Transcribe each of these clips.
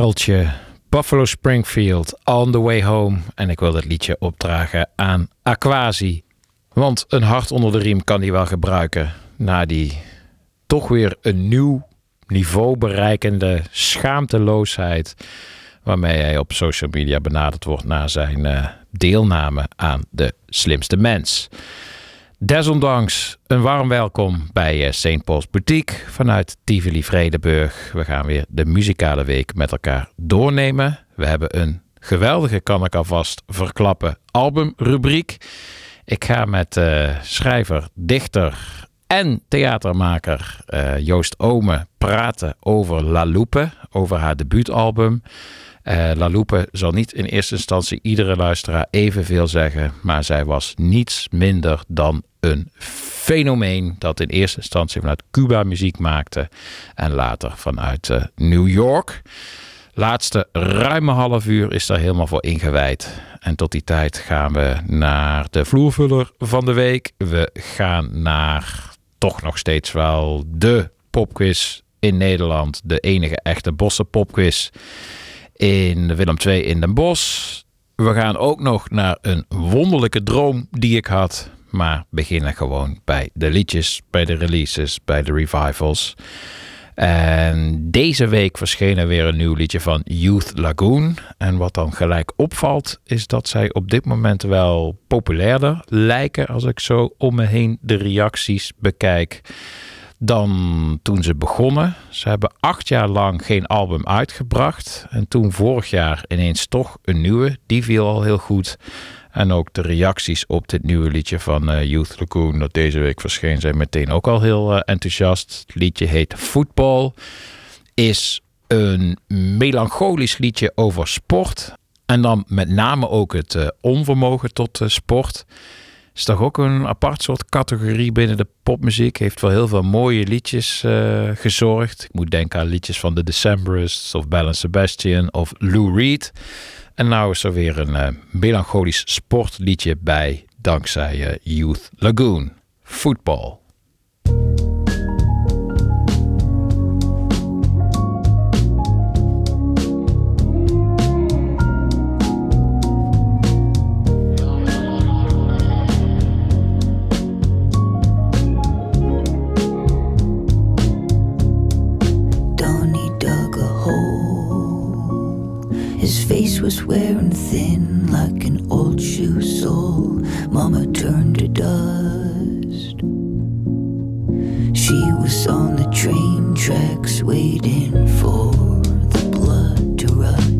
Pareltje, Buffalo Springfield, On the Way Home. En ik wil dat liedje opdragen aan Aquasi. Want een hart onder de riem kan hij wel gebruiken. Na die toch weer een nieuw niveau bereikende schaamteloosheid. Waarmee hij op social media benaderd wordt na zijn eh, deelname aan de slimste mens. Desondanks een warm welkom bij eh, St. Paul's Boutique vanuit Tivoli Vredenburg. We gaan weer de muzikale week met elkaar doornemen. We hebben een geweldige, kan ik alvast verklappen, albumrubriek. Ik ga met eh, schrijver, dichter en theatermaker eh, Joost Ome praten over La Loupe, over haar debuutalbum. Eh, La Loupe zal niet in eerste instantie iedere luisteraar evenveel zeggen, maar zij was niets minder dan een fenomeen dat in eerste instantie vanuit Cuba muziek maakte en later vanuit eh, New York. Laatste ruime half uur is daar helemaal voor ingewijd. En tot die tijd gaan we naar de vloervuller van de week. We gaan naar toch nog steeds wel de popquiz in Nederland. De enige echte Bosse popquiz in Willem II in Den Bosch. We gaan ook nog naar een wonderlijke droom die ik had. Maar beginnen gewoon bij de liedjes, bij de releases, bij de revivals. En deze week verscheen er weer een nieuw liedje van Youth Lagoon. En wat dan gelijk opvalt, is dat zij op dit moment wel populairder lijken als ik zo om me heen de reacties bekijk. Dan toen ze begonnen. Ze hebben acht jaar lang geen album uitgebracht. En toen vorig jaar ineens toch een nieuwe. Die viel al heel goed. En ook de reacties op dit nieuwe liedje van eh, Youth Lagoon, dat deze week verscheen, zijn meteen ook al heel eh, enthousiast. Het liedje heet Football. Is een melancholisch liedje over sport. En dan met name ook het eh, onvermogen tot sport is toch ook een apart soort categorie binnen de popmuziek. Heeft wel heel veel mooie liedjes eh, gezorgd. Ik moet denken aan liedjes van The Decemberists of Balance Sebastian of Lou Reed. En nou is er weer een eh, melancholisch sportliedje bij dankzij eh, Youth Lagoon. Voetbal. His face was wearing thin like an old shoe sole. Mama turned to dust. She was on the train tracks waiting for the blood to run.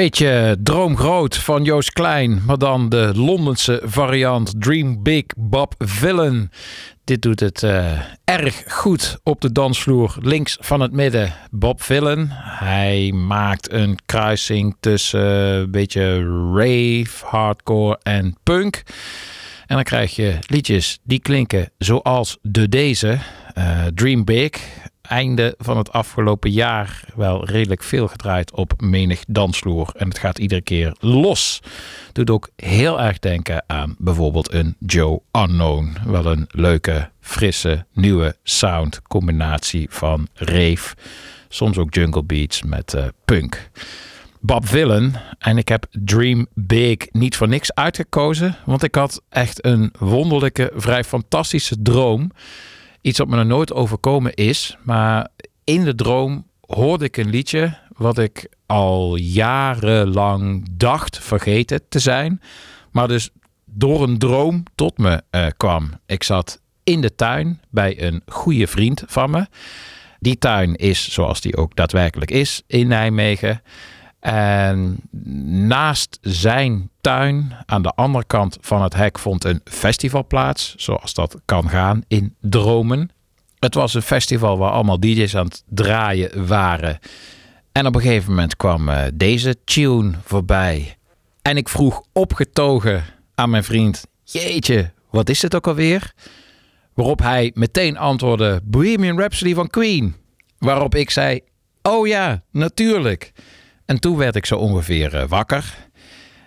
Beetje droomgroot van Joost Klein, maar dan de Londense variant Dream Big Bob Villain. Dit doet het eh, erg goed op de dansvloer links van het midden. Bob Villain, hij maakt een kruising tussen eh, een beetje rave, hardcore en punk. En dan krijg je liedjes die klinken zoals de deze. eh, Dream Big. Einde van het afgelopen jaar wel redelijk veel gedraaid op menig dansvloer. En het gaat iedere keer los. Doet ook heel erg denken aan bijvoorbeeld een Joe Unknown. Wel een leuke, frisse, nieuwe sound combinatie van rave. Soms ook jungle beats met eh, punk. Bob Villen. En ik heb Dream Big niet voor niks uitgekozen. Want ik had echt een wonderlijke, vrij fantastische droom. Iets wat me nog nooit overkomen is. Maar in de droom hoorde ik een liedje wat ik al jarenlang dacht vergeten te zijn. Maar dus door een droom tot me eh, kwam. Ik zat in de tuin bij een goede vriend van me. Die tuin is zoals die ook daadwerkelijk is in Nijmegen. En naast zijn tuin, aan de andere kant van het hek, vond een festival plaats. Zoals dat kan gaan in dromen. Het was een festival waar allemaal DJ's aan het draaien waren. En op een gegeven moment kwam eh, deze tune voorbij. En ik vroeg opgetogen aan mijn vriend: Jeetje, wat is dit ook alweer? Waarop hij meteen antwoordde: Bohemian Rhapsody van Queen. Waarop ik zei: Oh ja, natuurlijk. En toen werd ik zo ongeveer eh, wakker.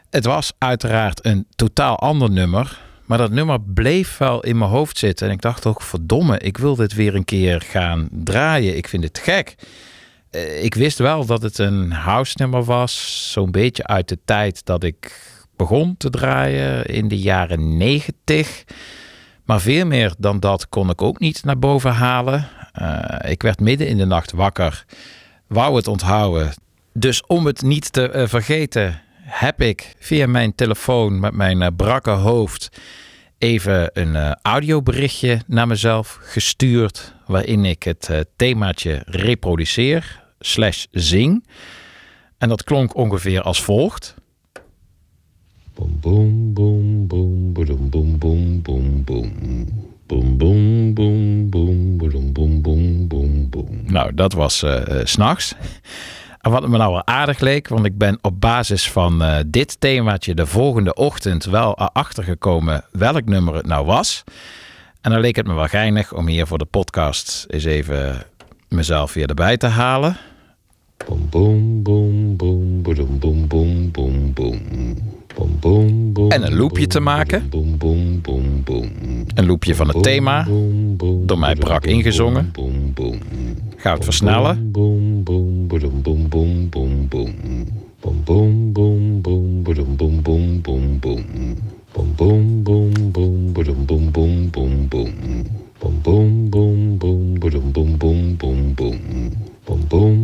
Het was uiteraard een totaal ander nummer. Maar dat nummer bleef wel in mijn hoofd zitten. En ik dacht ook, verdomme, ik wil dit weer een keer gaan draaien. Ik vind het gek. Eh, Ik wist wel dat het een house nummer was. Zo'n beetje uit de tijd dat ik begon te draaien in de jaren negentig. Maar veel meer dan dat kon ik ook niet naar boven halen. Eh, ik werd midden in de nacht wakker. Wou het onthouden. Dus om het niet te eh, vergeten, heb ik via mijn telefoon met mijn eh, brakke hoofd even een eh, audioberichtje naar mezelf gestuurd. Waarin ik het themaatje reproduceer slash zing. En dat klonk ongeveer als volgt. Boom, boom, boom, boom, boom, boom, boom, boom, boom. Boom, boom, boom, boom, boom, boom, boom, boom. Nou, dat was 's s'nachts. En wat me nou wel aardig leek, want ik ben op basis van eh, dit themaatje de volgende ochtend wel erachter gekomen welk nummer het nou was. En dan leek het me wel geinig om hier voor de podcast eens even mezelf weer erbij te halen. Boom, boom, boom, boom, boom, boom, boom, boom, boom. Boom, boom, boom, En een loopje te maken. Boom, boom, boom, boom. Een loopje van het thema, door mij brak ingezongen. boom, boom. Ga het versnellen.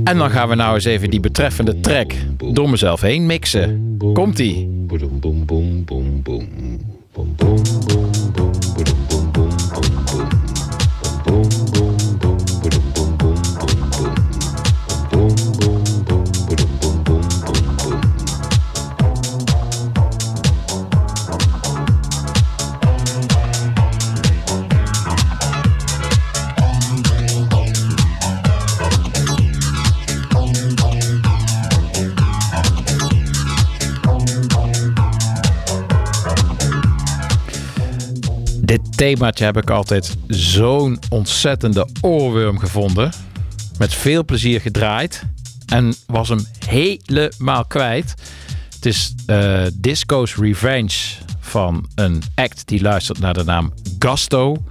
En dan gaan we nou eens even die betreffende track door mezelf heen mixen. Komt-ie. Themaatje heb ik altijd zo'n ontzettende oorworm gevonden. Met veel plezier gedraaid. En was hem helemaal kwijt. Het is eh, Disco's Revenge van een act die luistert naar de naam Gasto.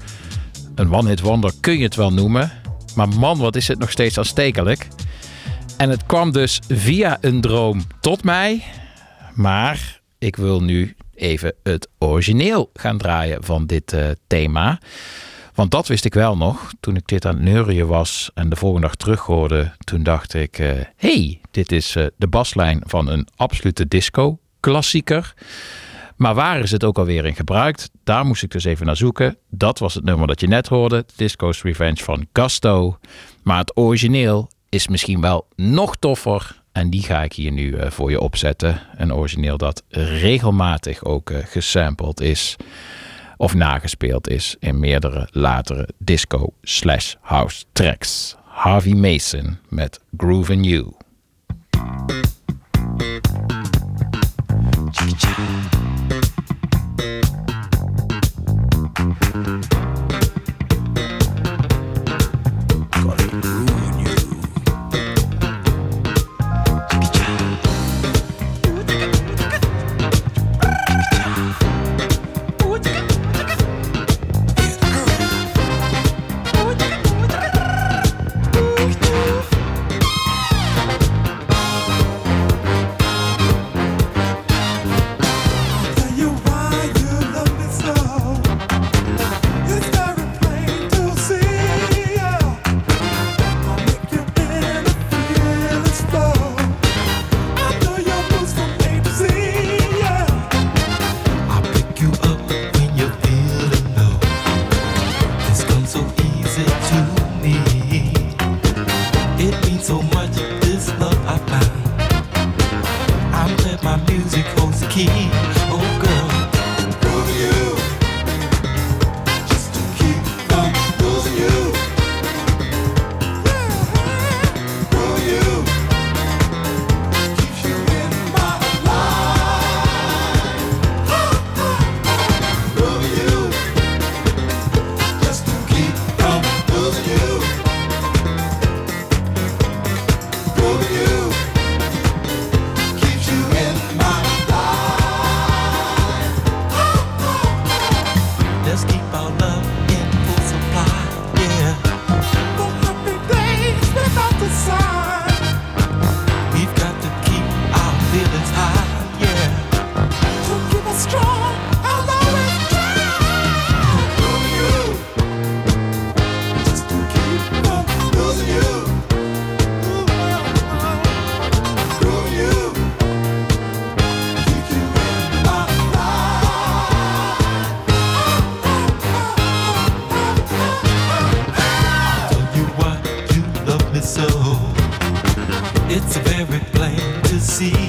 Een one-hit wonder kun je het wel noemen. Maar man, wat is het nog steeds aanstekelijk. En het kwam dus via een droom tot mij. Maar ik wil nu even het origineel gaan draaien van dit eh, thema. Want dat wist ik wel nog. Toen ik dit aan het neurien was en de volgende dag terughoorde, toen dacht ik: hé, hey, dit is eh, de baslijn van een absolute disco-klassieker. Maar waar is het ook alweer in gebruikt? Daar moest ik dus even naar zoeken. Dat was het nummer dat je net hoorde: Disco's Revenge van Gusto. Maar het origineel is misschien wel nog toffer. En die ga ik hier nu eh, voor je opzetten. Een origineel dat regelmatig ook eh, gesampled is. Of nagespeeld is in meerdere latere disco slash house tracks. Harvey Mason met Groove in You. You so. It's very plain to see.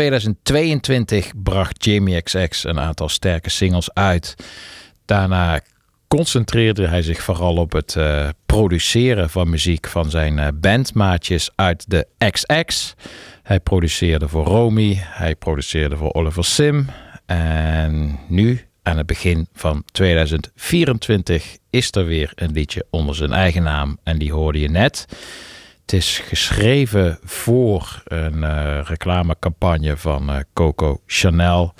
2022 bracht Jamie XX een aantal sterke singles uit. Daarna concentreerde hij zich vooral op het eh, produceren van muziek van zijn eh, bandmaatjes uit de XX. Hij produceerde voor Romy, hij produceerde voor Oliver Sim. En nu aan het begin van 2024 is er weer een liedje onder zijn eigen naam. En die hoorde je net. Het is geschreven voor een eh, reclamecampagne van eh, Coco Chanel.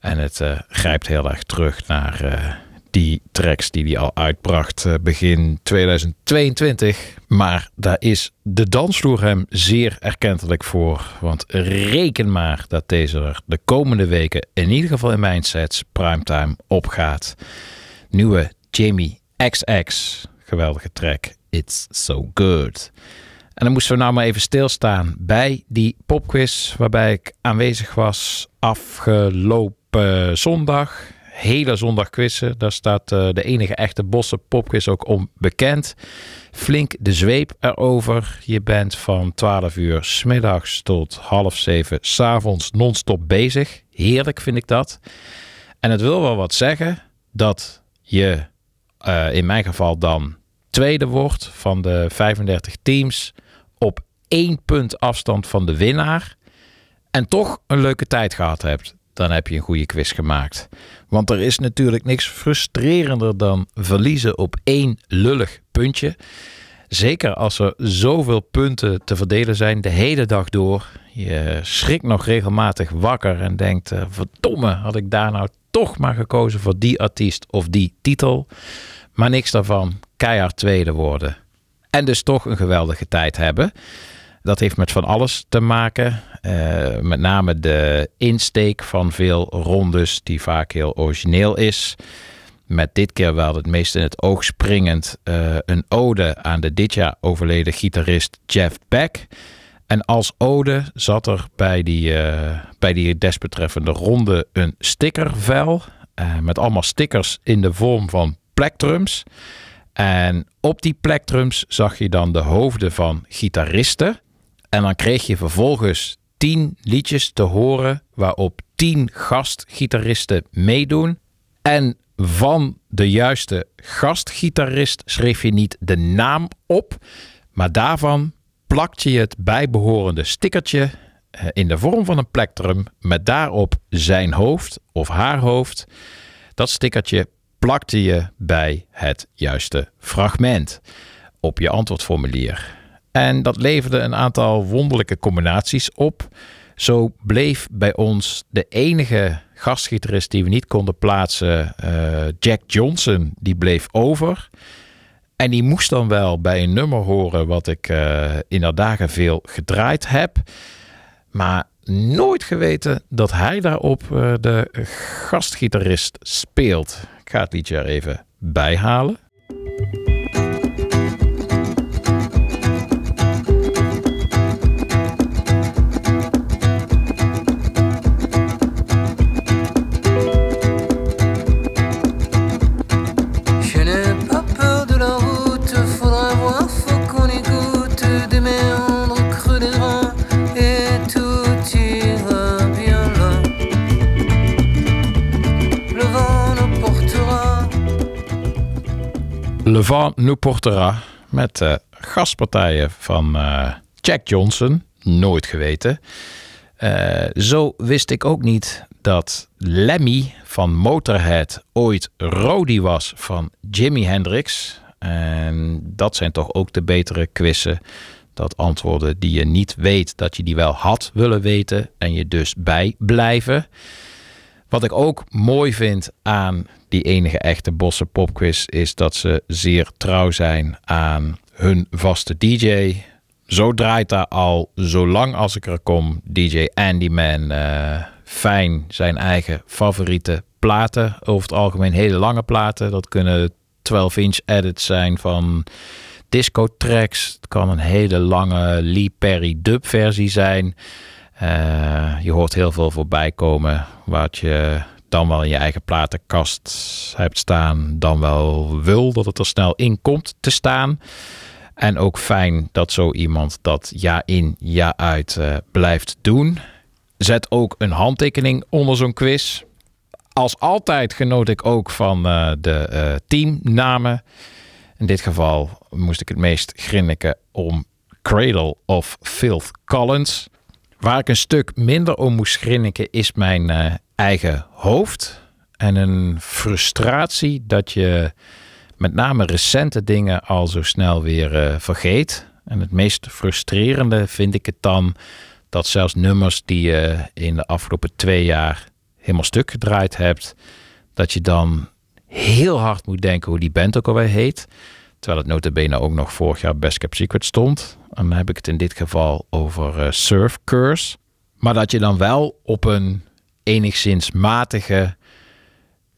En het eh, grijpt heel erg terug naar die tracks die hij al uitbracht begin 2022. Maar daar is de dansvloer hem zeer erkentelijk voor. Want reken maar dat deze er de komende weken, in ieder geval in mijn sets, primetime opgaat. Nieuwe Jamie XX. Geweldige track. It's so good. En dan moesten we nou maar even stilstaan bij die popquiz waarbij ik aanwezig was afgelopen zondag. Hele zondag quizzen. Daar staat eh, de enige echte Bosse popquiz ook om bekend. Flink de zweep erover. Je bent van 12 uur smiddags tot half 7 s'avonds non-stop bezig. Heerlijk vind ik dat. En het wil wel wat zeggen dat je eh, in mijn geval dan tweede wordt van de 35 teams op één punt afstand van de winnaar en toch een leuke tijd gehad hebt, dan heb je een goede quiz gemaakt. Want er is natuurlijk niks frustrerender dan verliezen op één lullig puntje. Zeker als er zoveel punten te verdelen zijn de hele dag door. Je schrikt nog regelmatig wakker en denkt: eh, verdomme, had ik daar nou toch maar gekozen voor die artiest of die titel. Maar niks daarvan, keihard tweede worden. En dus toch een geweldige tijd hebben. Dat heeft met van alles te maken. Eh, met name de insteek van veel rondes, die vaak heel origineel is. Met dit keer wel het meest in het oog springend eh, een ode aan de dit jaar overleden gitarist Jeff Beck. En als ode zat er bij die, eh, bij die desbetreffende ronde een stickervel. met allemaal stickers in de vorm van plektrums. En op die plektrums zag je dan de hoofden van gitaristen. En dan kreeg je vervolgens tien liedjes te horen waarop tien gastgitaristen meedoen. En van de juiste gastgitarist schreef je niet de naam op, maar daarvan plakte je het bijbehorende stickertje eh, in de vorm van een plektrum met daarop zijn hoofd of haar hoofd. Dat stickertje plakte je bij het juiste fragment op je antwoordformulier. En dat leverde een aantal wonderlijke combinaties op. Zo bleef bij ons de enige gastgitarist die we niet konden plaatsen, eh, Jack Johnson, die bleef over. En die moest dan wel bij een nummer horen wat ik eh, in de dagen veel gedraaid heb. Maar nooit geweten dat hij daarop eh, de gastgitarist speelt. Ik ga het liedje er even bijhalen. Je Le Vent nous portera met eh, gastpartijen van eh, Jack Johnson. Nooit geweten. Eh, zo wist ik ook niet dat Lemmy van Motorhead ooit Rody was van Jimi Hendrix. En dat zijn toch ook de betere quizzen. Dat antwoorden die je niet weet, dat je die wel had willen weten en je dus bij blijven. Wat ik ook mooi vind aan die enige echte Bosse Popquiz is dat ze zeer trouw zijn aan hun vaste DJ. Zo draait daar al zolang als ik er kom DJ Andyman eh, fijn zijn eigen favoriete platen. Over het algemeen hele lange platen. Dat kunnen 12-inch edits zijn van disco tracks. Het kan een hele lange Lee Perry dub versie zijn. Eh, je hoort heel veel voorbij komen wat je dan wel in je eigen platenkast hebt staan, dan wel wil dat het er snel in komt te staan. En ook fijn dat zo iemand dat jaar in, jaar uit eh, blijft doen. Zet ook een handtekening onder zo'n quiz. Als altijd genoot ik ook van eh, de eh, teamnamen. In dit geval moest ik het meest grinniken om Cradle of Filth Collins. Waar ik een stuk minder om moest grinniken is mijn eh, eigen hoofd. en een frustratie dat je met name recente dingen al zo snel weer eh, vergeet. En het meest frustrerende vind ik het dan dat zelfs nummers die je in de afgelopen twee jaar helemaal stuk gedraaid hebt, dat je dan heel hard moet denken hoe die band ook alweer heet. Terwijl het notabene ook nog vorig jaar Best Kept Secret stond. En dan heb ik het in dit geval over eh, Surf Curse. Maar dat je dan wel op een enigszins matige,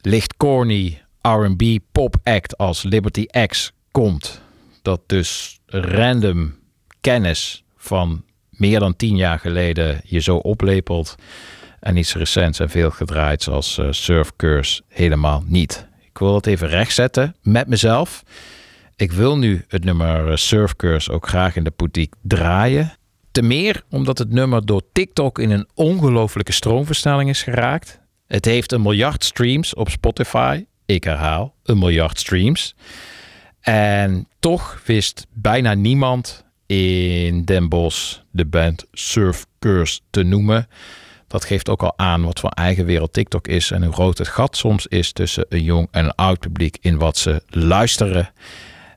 licht corny R&B pop act als Liberty X komt. Dat dus random kennis van meer dan tien jaar geleden je zo oplepelt. En iets recents en veel gedraaid zoals eh, Surf Curse helemaal niet. Ik wil het even rechtzetten met mezelf. Ik wil nu het nummer eh, Surf Curse ook graag in de boutique draaien. Te meer omdat het nummer door TikTok in een ongelofelijke stroomversnelling is geraakt. Het heeft een miljard streams op Spotify. Ik herhaal, een miljard streams. En toch wist bijna niemand in Den Bosch de band Surf Curse te noemen. Dat geeft ook al aan wat voor eigen wereld TikTok is en hoe groot het gat soms is tussen een jong en een oud publiek in wat ze luisteren.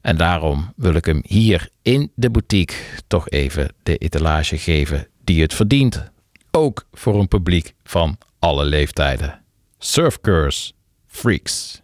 En daarom wil ik hem hier in de boutique toch even de etalage geven die het verdient. Ook voor een publiek van alle leeftijden. Surf Curse Freaks.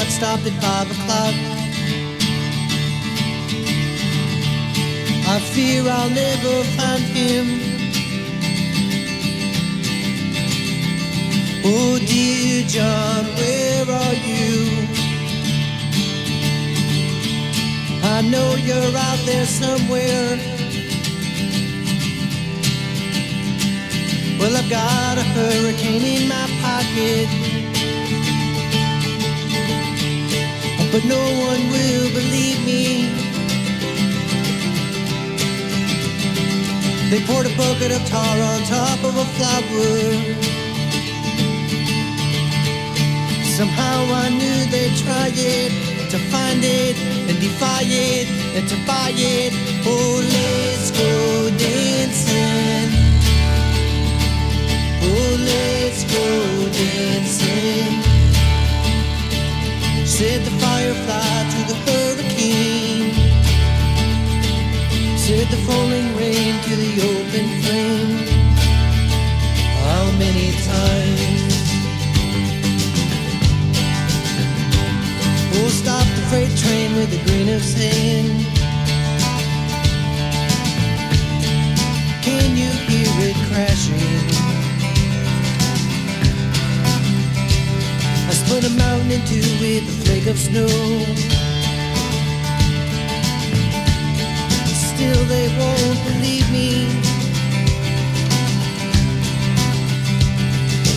Watch stopped at five o'clock. I fear I'll never find him. Oh, dear John, where are you? I know you're out there somewhere. Well, I've got a hurricane in my pocket. But no one will believe me. They poured a bucket of tar on top of a flower. Somehow I knew they'd try it to find it and defy it and to buy it. Oh, let's go dancing. Oh, let's go dancing. Said the firefly to the hurricane. Said the falling rain to the open flame. How many times? Oh, stop the freight train with a grain of sand. Can you hear it crashing? Split a mountain in two with of snow. Still, they won't believe me.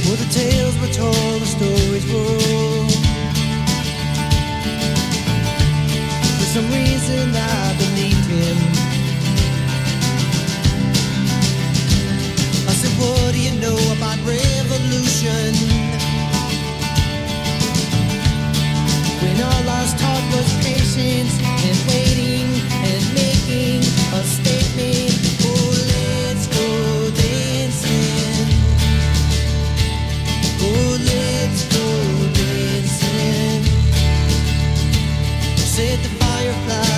Well, the tales were told, the stories were. For some reason, I believed him. I said, What do you know about revolution? When all I was patience and waiting and making a statement. Oh, let's go dancing. Oh, let's go dancing. The firefly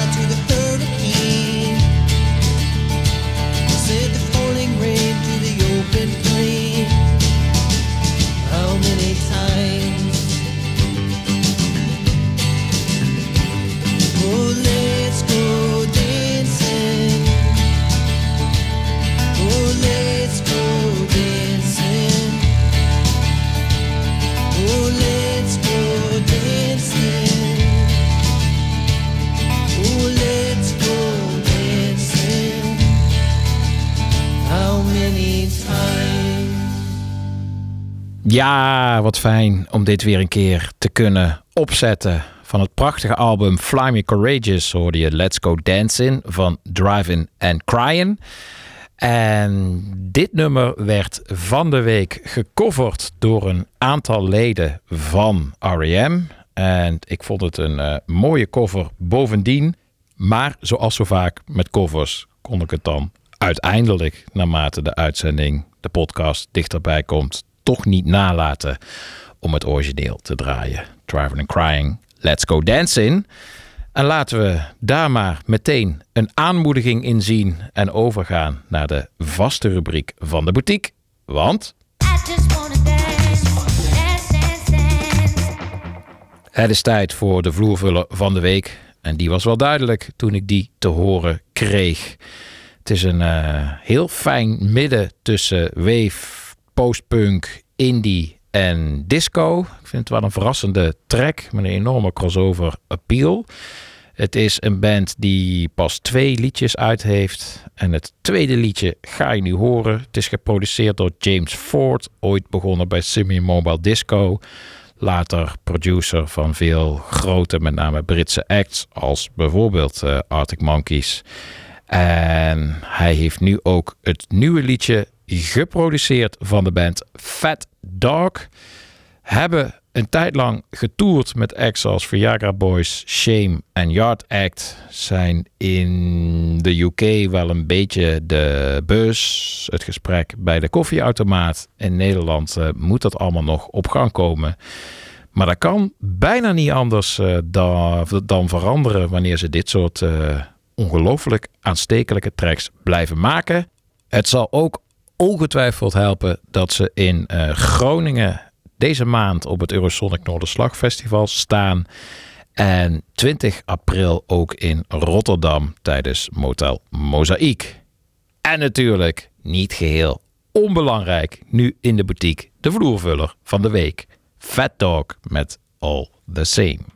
Ja, wat fijn om dit weer een keer te kunnen opzetten. Van het prachtige album Fly Me Courageous hoorde je Let's Go Dancing van Driving and Crying. En dit nummer werd van de week gecoverd door een aantal leden van R.E.M. En ik vond het een eh, mooie cover bovendien. Maar zoals zo vaak met covers kon ik het dan uiteindelijk, naarmate de uitzending, de podcast dichterbij komt, toch niet nalaten om het origineel te draaien. Driving and Crying, Let's Go Dancing. En laten we daar maar meteen een aanmoediging in zien en overgaan naar de vaste rubriek van de boutique. Want. Het is tijd voor de vloervuller van de week. En die was wel duidelijk toen ik die te horen kreeg. Het is een eh, heel fijn midden tussen wave, postpunk, indie en disco. Ik vind het wel een verrassende track met een enorme crossover appeal. Het is een band die pas twee liedjes uit heeft. En het tweede liedje ga je nu horen. Het is geproduceerd door James Ford. Ooit begonnen bij Simi Mobile Disco. Later producer van veel grote, met name Britse acts. Als bijvoorbeeld eh, Arctic Monkeys. En hij heeft nu ook het nieuwe liedje geproduceerd van de band Fat Dog. Hebben een tijd lang getoerd met acts als Viagra Boys, Shame en Yard Act. Zijn in de UK wel een beetje de bus, het gesprek bij de koffieautomaat. In Nederland eh, moet dat allemaal nog op gang komen. Maar dat kan bijna niet anders eh, dan, dan veranderen wanneer ze dit soort eh, ongelooflijk aanstekelijke tracks blijven maken. Het zal ook ongetwijfeld helpen dat ze in eh, Groningen deze maand op het Eurosonic Noorderslag Festival staan. En 20 april ook in Rotterdam tijdens Motel Mozaïek. En natuurlijk, niet geheel onbelangrijk, nu in de boutique de vloervuller van de week. Fat Dog met All The Same.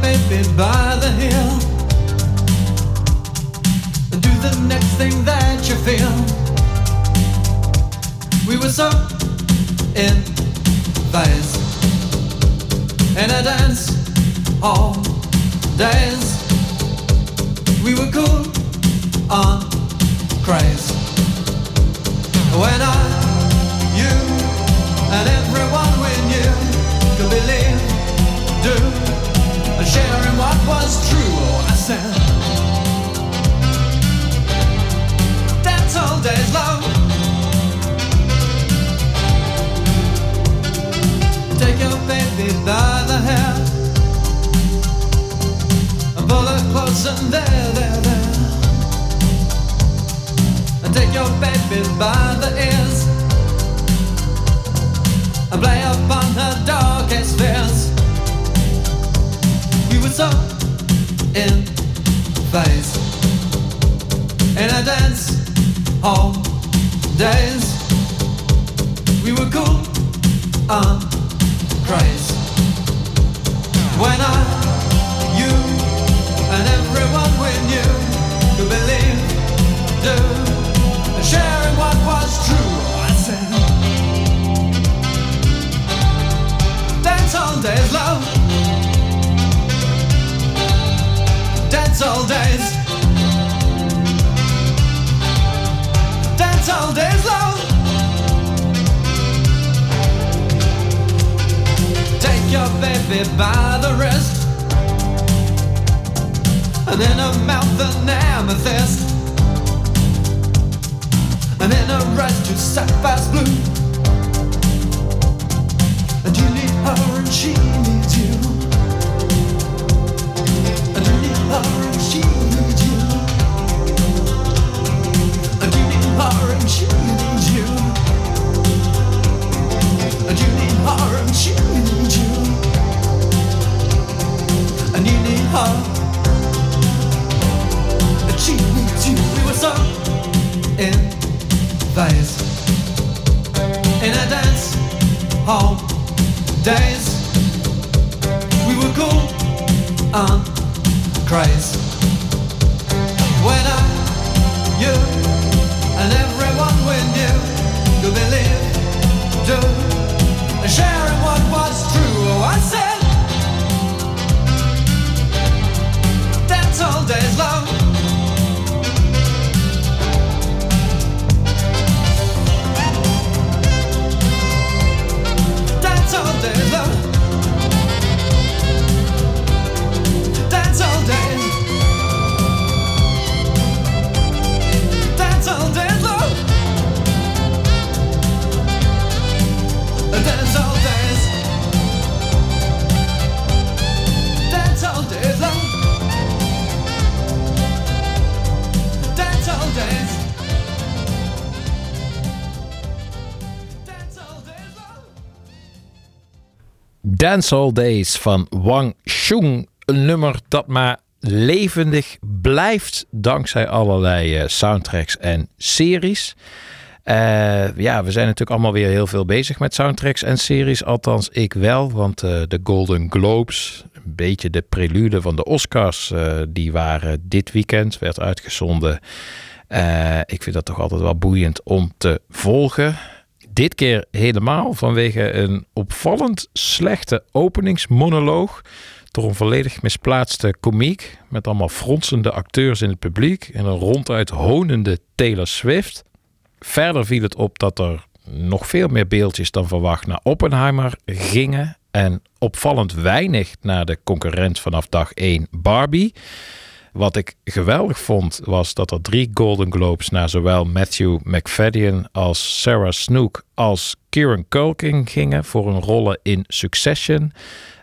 Baby by the hill do the next thing that you feel. We were so in phase and I dance all days. We were cool on craze when I, you, and everyone we knew could believe, do, in what was true. Oh, I said, dance all days long. Take your baby by the hair and pull her close and there, there, there. And take your baby by the ears and play upon her darkest fears. Were so in phase in a dance hall days. We were cool on craze when I, you, and everyone we knew could believe, do, and share what was true. I said, dance all days, love. Dance all days. Dance all days, love. Take your baby by the wrist And in her mouth an amethyst And in her eyes two sapphires blue And you need her and she needs you days We were cool on craze When I, you and everyone we knew Could believe, do sharing what was true. Oh, I said, dance all days long. Dance all days long. Dance All Days van Wang Chung. Een nummer dat maar levendig blijft dankzij allerlei eh, soundtracks en series. Eh, ja, we zijn natuurlijk allemaal weer heel veel bezig met soundtracks en series. Althans, ik wel, want eh, de Golden Globes, een beetje de prelude van de Oscars, die waren dit weekend, werd uitgezonden. Ik vind dat toch altijd wel boeiend om te volgen. Dit keer helemaal vanwege een opvallend slechte openingsmonoloog. Door een volledig misplaatste komiek. Met allemaal fronsende acteurs in het publiek. En een ronduit honende Taylor Swift. Verder viel het op dat er nog veel meer beeldjes dan verwacht naar Oppenheimer gingen. En opvallend weinig naar de concurrent vanaf dag 1 Barbie. Wat ik geweldig vond was dat er drie Golden Globes naar zowel Matthew McFadden als Sarah Snook als Kieran Culkin gingen voor hun rollen in Succession.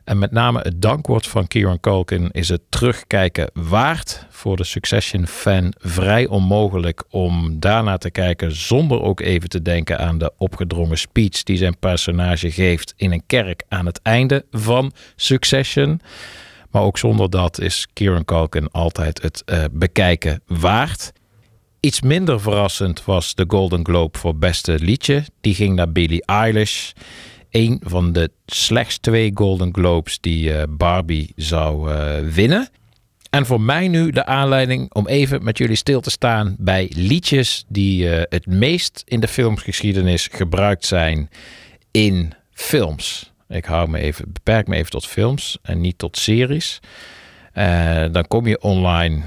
En met name het dankwoord van Kieran Culkin is het terugkijken waard. Voor de Succession-fan vrij onmogelijk om daarna te kijken zonder ook even te denken aan de opgedrongen speech die zijn personage geeft in een kerk aan het einde van Succession. Maar ook zonder dat is Kieran Culkin altijd het eh, bekijken waard. Iets minder verrassend was de Golden Globe voor beste liedje. Die ging naar Billie Eilish. een van de slechts twee Golden Globes die eh, Barbie zou eh, winnen. En voor mij nu de aanleiding om even met jullie stil te staan bij liedjes die het meest in de filmgeschiedenis gebruikt zijn in films. Ik hou me even, beperk me even tot films en niet tot series. Eh, dan kom je online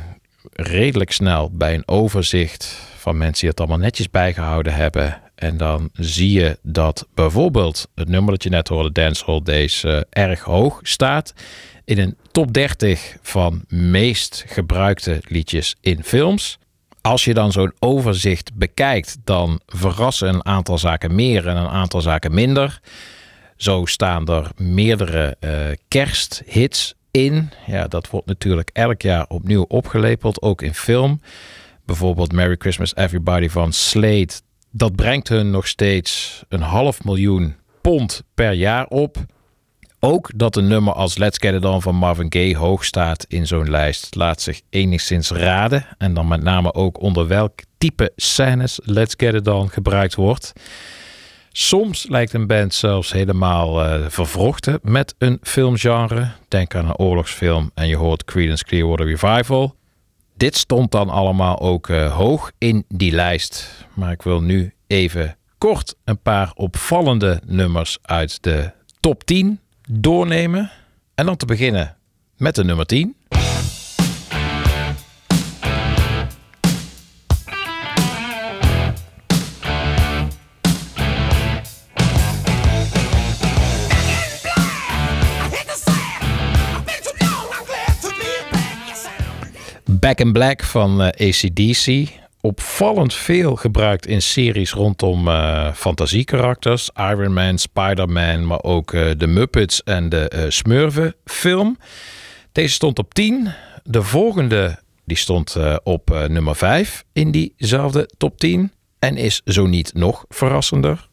redelijk snel bij een overzicht van mensen die het allemaal netjes bijgehouden hebben. En dan zie je dat bijvoorbeeld het nummer dat je net hoorde, Dancehall Days, eh, erg hoog staat in een top 30 van meest gebruikte liedjes in films. Als je dan zo'n overzicht bekijkt, dan verrassen een aantal zaken meer en een aantal zaken minder. Zo staan er meerdere eh, kersthits in. Ja, dat wordt natuurlijk elk jaar opnieuw opgelepeld, ook in film. Bijvoorbeeld Merry Christmas Everybody van Slade. Dat brengt hun nog steeds een half miljoen pond per jaar op. Ook dat een nummer als Let's Get It On van Marvin Gaye hoog staat in zo'n lijst laat zich enigszins raden. En dan met name ook onder welk type scènes Let's Get It On gebruikt wordt. Soms lijkt een band zelfs helemaal eh, vervrochten met een filmgenre. Denk aan een oorlogsfilm en je hoort Creedence Clearwater Revival. Dit stond dan allemaal ook eh, hoog in die lijst. Maar ik wil nu even kort een paar opvallende nummers uit de top 10 doornemen. En dan te beginnen met de nummer 10. Back in Black van eh, ACDC. Opvallend veel gebruikt in series rondom eh fantasiekarakters. Iron Man, Spider-Man, maar ook eh, de Muppets en de Smurfen film. Deze stond op 10. De volgende die stond op nummer 5 in diezelfde top 10. En is zo niet nog verrassender.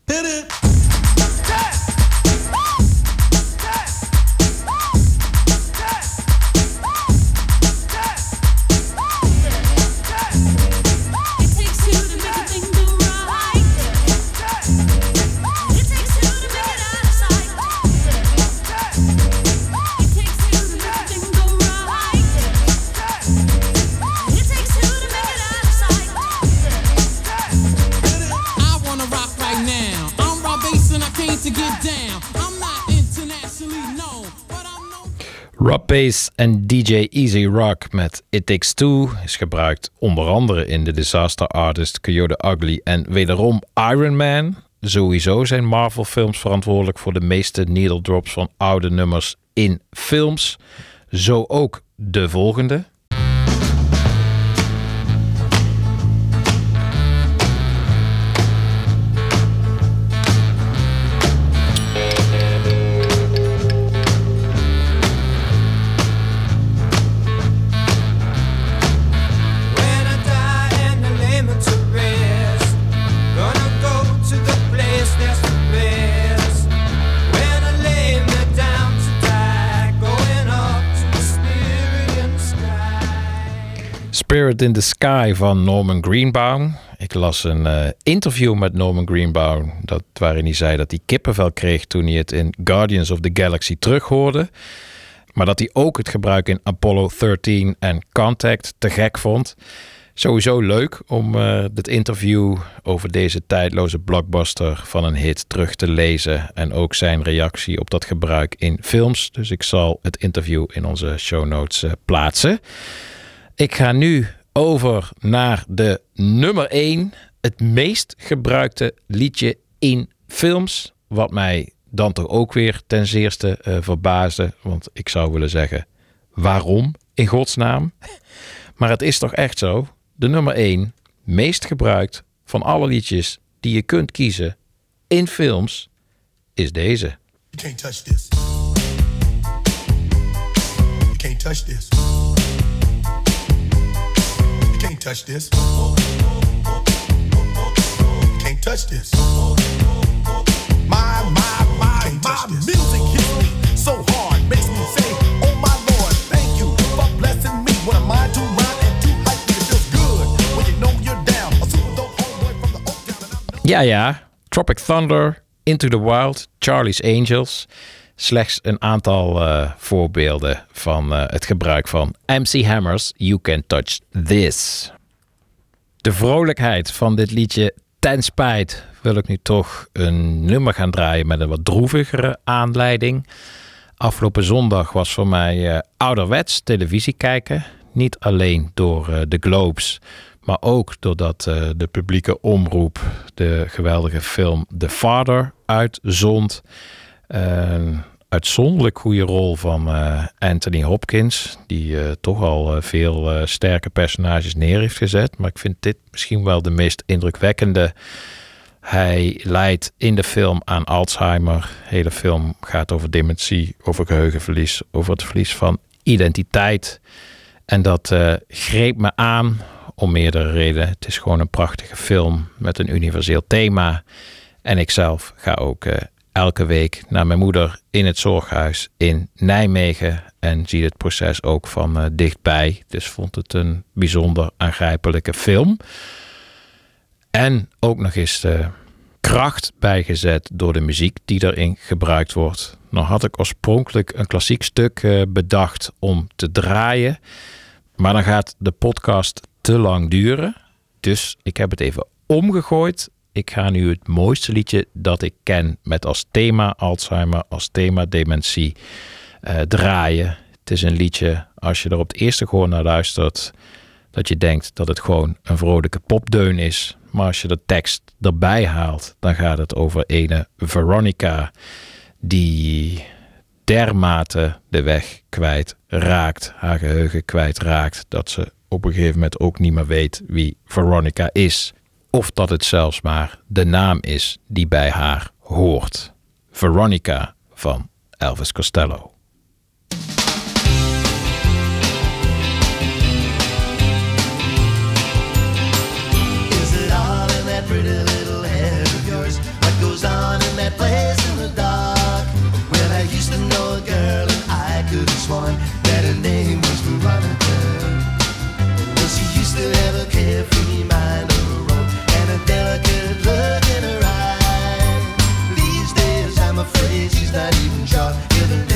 Rob Bass en DJ Easy Rock met It Takes Two is gebruikt onder andere in de Disaster Artist, Coyote Ugly en wederom Iron Man. Sowieso zijn Marvel films verantwoordelijk voor de meeste needle drops van oude nummers in films. Zo ook de volgende. Spirit in the Sky van Norman Greenbaum. Ik las een eh, interview met Norman Greenbaum dat, waarin hij zei dat hij kippenvel kreeg toen hij het in Guardians of the Galaxy terughoorde. Maar dat hij ook het gebruik in Apollo 13 en Contact te gek vond. Sowieso leuk om eh het interview over deze tijdloze blockbuster van een hit terug te lezen. En ook zijn reactie op dat gebruik in films. Dus ik zal het interview in onze show notes eh, plaatsen. Ik ga nu over naar de nummer 1. Het meest gebruikte liedje in films. Wat mij dan toch ook weer ten zeerste eh, verbaasde. Want ik zou willen zeggen, waarom in godsnaam? Maar het is toch echt zo. De nummer 1, meest gebruikt van alle liedjes die je kunt kiezen in films, is deze. You can't touch this. You can't touch this. Touch this. You can't touch this. My, my, my, my music hits me so hard, makes me say, Oh my Lord, thank you for blessing me. What am I to rhyme and me? It feels good when you know you're down. A super dope homeboy from the Oak Town Ja, ja. Tropic Thunder, Into the Wild, Charlie's Angels. Slechts een aantal eh, voorbeelden van eh, het gebruik van MC Hammer's You Can Touch This. De vrolijkheid van dit liedje ten spijt wil ik nu toch een nummer gaan draaien met een wat droevigere aanleiding. Afgelopen zondag was voor mij eh, ouderwets televisie kijken. Niet alleen door eh, de Globes, maar ook doordat de publieke omroep de geweldige film The Father uitzond. Een uitzonderlijk goede rol van eh, Anthony Hopkins, die eh, toch al eh, veel sterke personages neer heeft gezet. Maar ik vind dit misschien wel de meest indrukwekkende. Hij leidt in de film aan Alzheimer. De hele film gaat over dementie, over geheugenverlies, over het verlies van identiteit. En dat greep me aan om meerdere redenen. Het is gewoon een prachtige film met een universeel thema. En ik zelf ga ook eh, elke week naar mijn moeder in het zorghuis in Nijmegen. En zie het proces ook van eh, dichtbij. Dus vond het een bijzonder aangrijpelijke film. En ook nog eens de kracht bijgezet door de muziek die erin gebruikt wordt. Nou had ik oorspronkelijk een klassiek stuk eh, bedacht om te draaien. Maar dan gaat de podcast te lang duren. Dus ik heb het even omgegooid. Ik ga nu het mooiste liedje dat ik ken met als thema Alzheimer, als thema dementie eh, draaien. Het is een liedje, als je er op het eerste gehoor naar luistert, dat je denkt dat het gewoon een vrolijke popdeun is. Maar als je de tekst erbij haalt, dan gaat het over ene Veronica die dermate de weg kwijt raakt, haar geheugen kwijt raakt, dat ze op een gegeven moment ook niet meer weet wie Veronica is. Of dat het zelfs maar de naam is die bij haar hoort. Veronica van Elvis Costello. That place in the dark? Well, I used to know a girl and I could have sworn that her name she's not even sure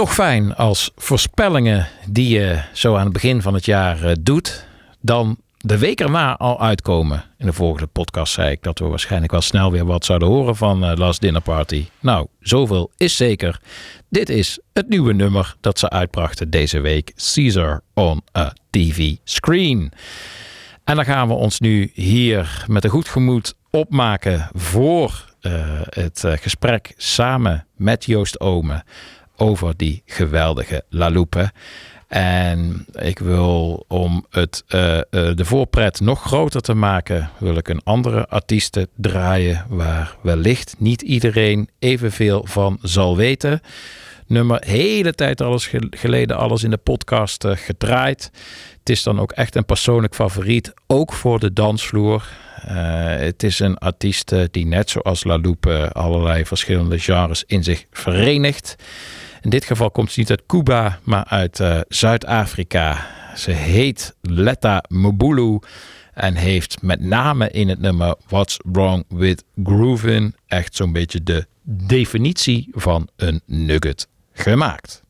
Toch fijn als voorspellingen die je zo aan het begin van het jaar eh, doet, dan de week erna al uitkomen. In de volgende podcast zei ik dat we waarschijnlijk wel snel weer wat zouden horen van eh, Last Dinner Party. Nou, zoveel is zeker. Dit is het nieuwe nummer dat ze uitbrachten deze week. Caesar on a TV Screen. En dan gaan we ons nu hier met een goed gemoed opmaken voor eh, het gesprek samen met Joost Ome over die geweldige La. En ik wil om het, eh, eh, de voorpret nog groter te maken, wil ik een andere artiesten draaien waar wellicht niet iedereen evenveel van zal weten. Nummer hele tijd alles ge- geleden alles in de podcast eh, gedraaid. Het is dan ook echt een persoonlijk favoriet, ook voor de dansvloer. Het is een artiest die net zoals La allerlei verschillende genres in zich verenigt. In dit geval komt ze niet uit Cuba, maar uit eh, Zuid-Afrika. Ze heet Letta Mbulu en heeft met name in het nummer What's Wrong with Groovin echt zo'n beetje de definitie van een nugget gemaakt.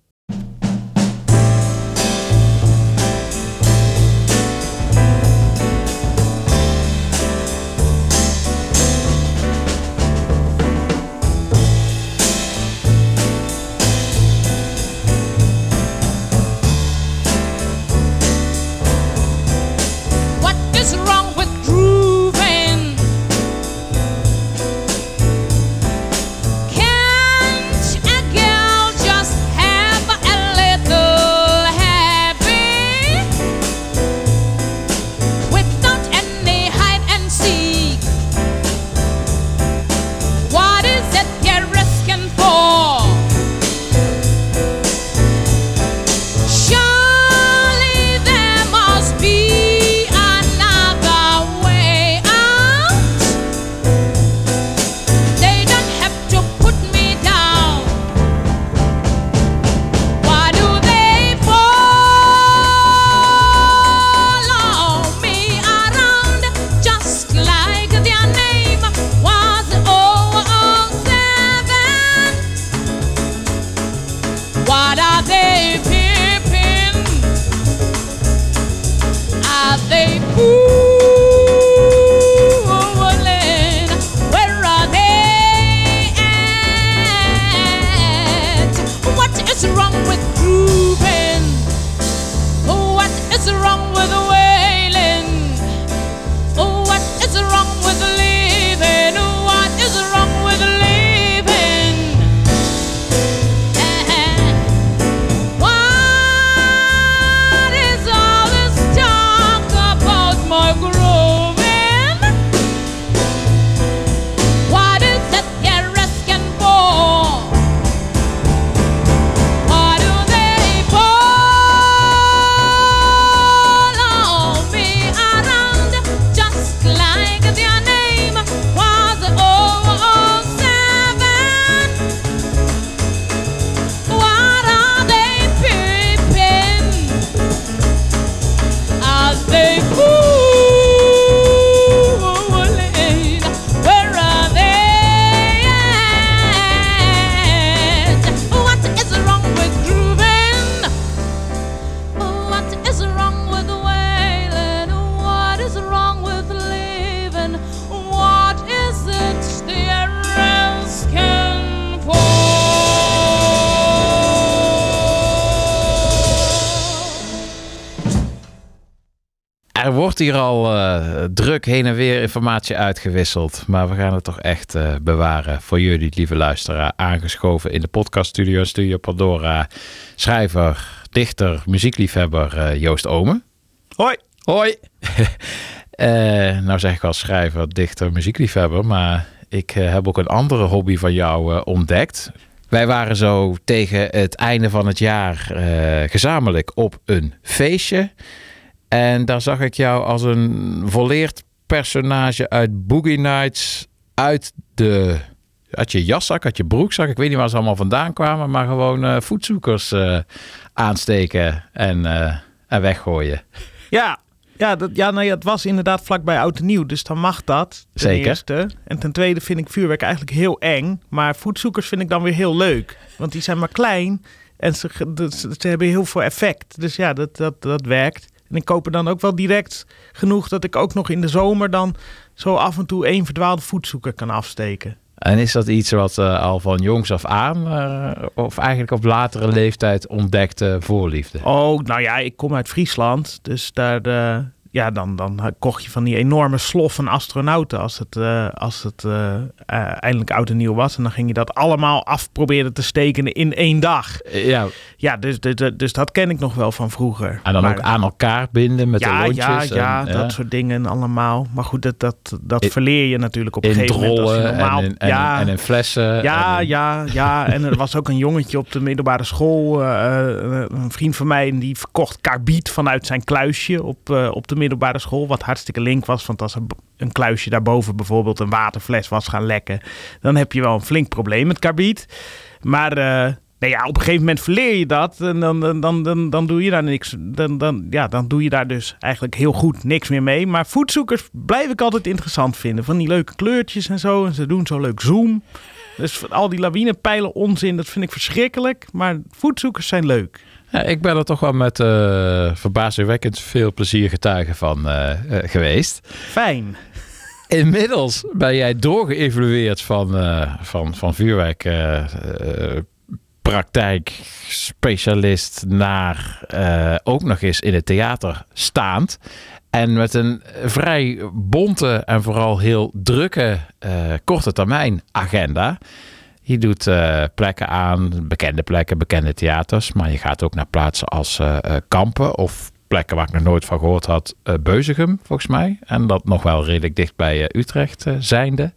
Hier al eh, druk heen en weer informatie uitgewisseld. Maar we gaan het toch echt eh, bewaren voor jullie, lieve luisteraar. Aangeschoven in de podcaststudio, Studio Pandora. Schrijver, dichter, muziekliefhebber eh, Joost Omen. Hoi. Hoi. Nou zeg ik als schrijver, dichter, muziekliefhebber. Maar ik heb ook een andere hobby van jou ontdekt. Wij waren zo tegen het einde van het jaar gezamenlijk op een feestje. En daar zag ik jou als een volleerd personage uit Boogie Nights uit de... Uit je jaszak, uit je broekzak. Ik weet niet waar ze allemaal vandaan kwamen. Maar gewoon eh, voetzoekers eh, aansteken en, eh, en weggooien. Ja, ja, dat, ja nou ja, het was inderdaad vlakbij Oud en Nieuw, dus dan mag dat. Ten Zeker. eerste. En ten tweede vind ik vuurwerk eigenlijk heel eng. Maar voetzoekers vind ik dan weer heel leuk. Want die zijn maar klein en ze, ze, ze hebben heel veel effect. Dus ja, dat, dat, dat werkt. En ik koop er dan ook wel direct genoeg dat ik ook nog in de zomer dan zo af en toe één verdwaalde voetzoeker kan afsteken. En is dat iets wat eh, al van jongs af aan, eh, of eigenlijk op latere leeftijd ontdekte voorliefde? Oh, nou ja, ik kom uit Friesland. Dus daar, eh, ja, dan, dan kocht je van die enorme slof van astronauten als het, eh, als het eh, eh, eindelijk oud en nieuw was. En dan ging je dat allemaal af proberen te steken in één dag. Ja, Ja, dus, dus, dus dat ken ik nog wel van vroeger. en dan Maar- ook aan elkaar binden met ja, de lontjes. ja, ja, en, dat soort dingen allemaal. Maar goed, dat, dat, dat In- verleer je natuurlijk op een gegeven moment. Als je drollen normaal, en, in, en, ja, en in flessen. ja, en ja, ja. En er was ook een jongetje op de middelbare school, een vriend van mij, en die verkocht karbiet vanuit zijn kluisje op, op de middelbare school. Wat hartstikke link was, want als een kluisje daarboven bijvoorbeeld een waterfles was gaan lekken, dan heb je wel een flink probleem met karbiet. Maar eh, nou ja, op een gegeven moment verleer je dat en dan, dan, dan, dan, doe je daar niks. Dan, dan, ja, dan doe je daar dus eigenlijk heel goed niks meer mee. Maar voetzoekers blijf ik altijd interessant vinden. Van die leuke kleurtjes en zo. En ze doen zo leuk zoom. Dus al die lawinepijlen onzin, dat vind ik verschrikkelijk. Maar voetzoekers zijn leuk. Ja, ik ben er toch wel met eh, verbazingwekkend veel plezier getuige van eh, eh, geweest. Fijn. Inmiddels ben jij doorgeëvolueerd van, van, van vuurwerk eh, praktijkspecialist naar ook nog eens in het theater staand. En met een vrij bonte en vooral heel drukke korte termijn agenda. Je doet eh, plekken aan, bekende plekken, bekende theaters. Maar je gaat ook naar plaatsen als eh, eh, Kampen of plekken waar ik nog nooit van gehoord had. Beuzegem, volgens mij. En dat nog wel redelijk dicht bij Utrecht zijnde.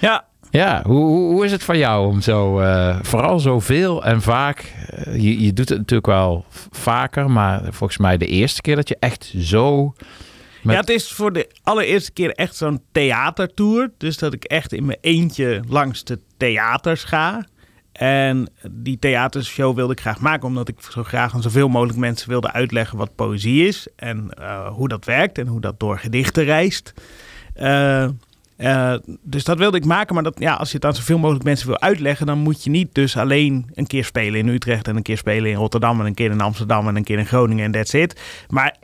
Ja, Ja, hoe, hoe, hoe is het voor jou om zo, vooral zoveel en vaak, je, je doet het natuurlijk wel vaker, maar volgens mij de eerste keer dat je echt zo... Met- Ja, het is voor de allereerste keer echt zo'n theatertour. Dus dat ik echt in mijn eentje langs de theaters ga. En die theatershow wilde ik graag maken, omdat ik zo graag aan zoveel mogelijk mensen wilde uitleggen wat poëzie is. En eh, hoe dat werkt en hoe dat door gedichten reist. Eh, eh, dus dat wilde ik maken, maar dat, ja, als je het aan zoveel mogelijk mensen wil uitleggen, dan moet je niet dus alleen een keer spelen in Utrecht en een keer spelen in Rotterdam en een keer in Amsterdam en een keer in Groningen en that's it. Maar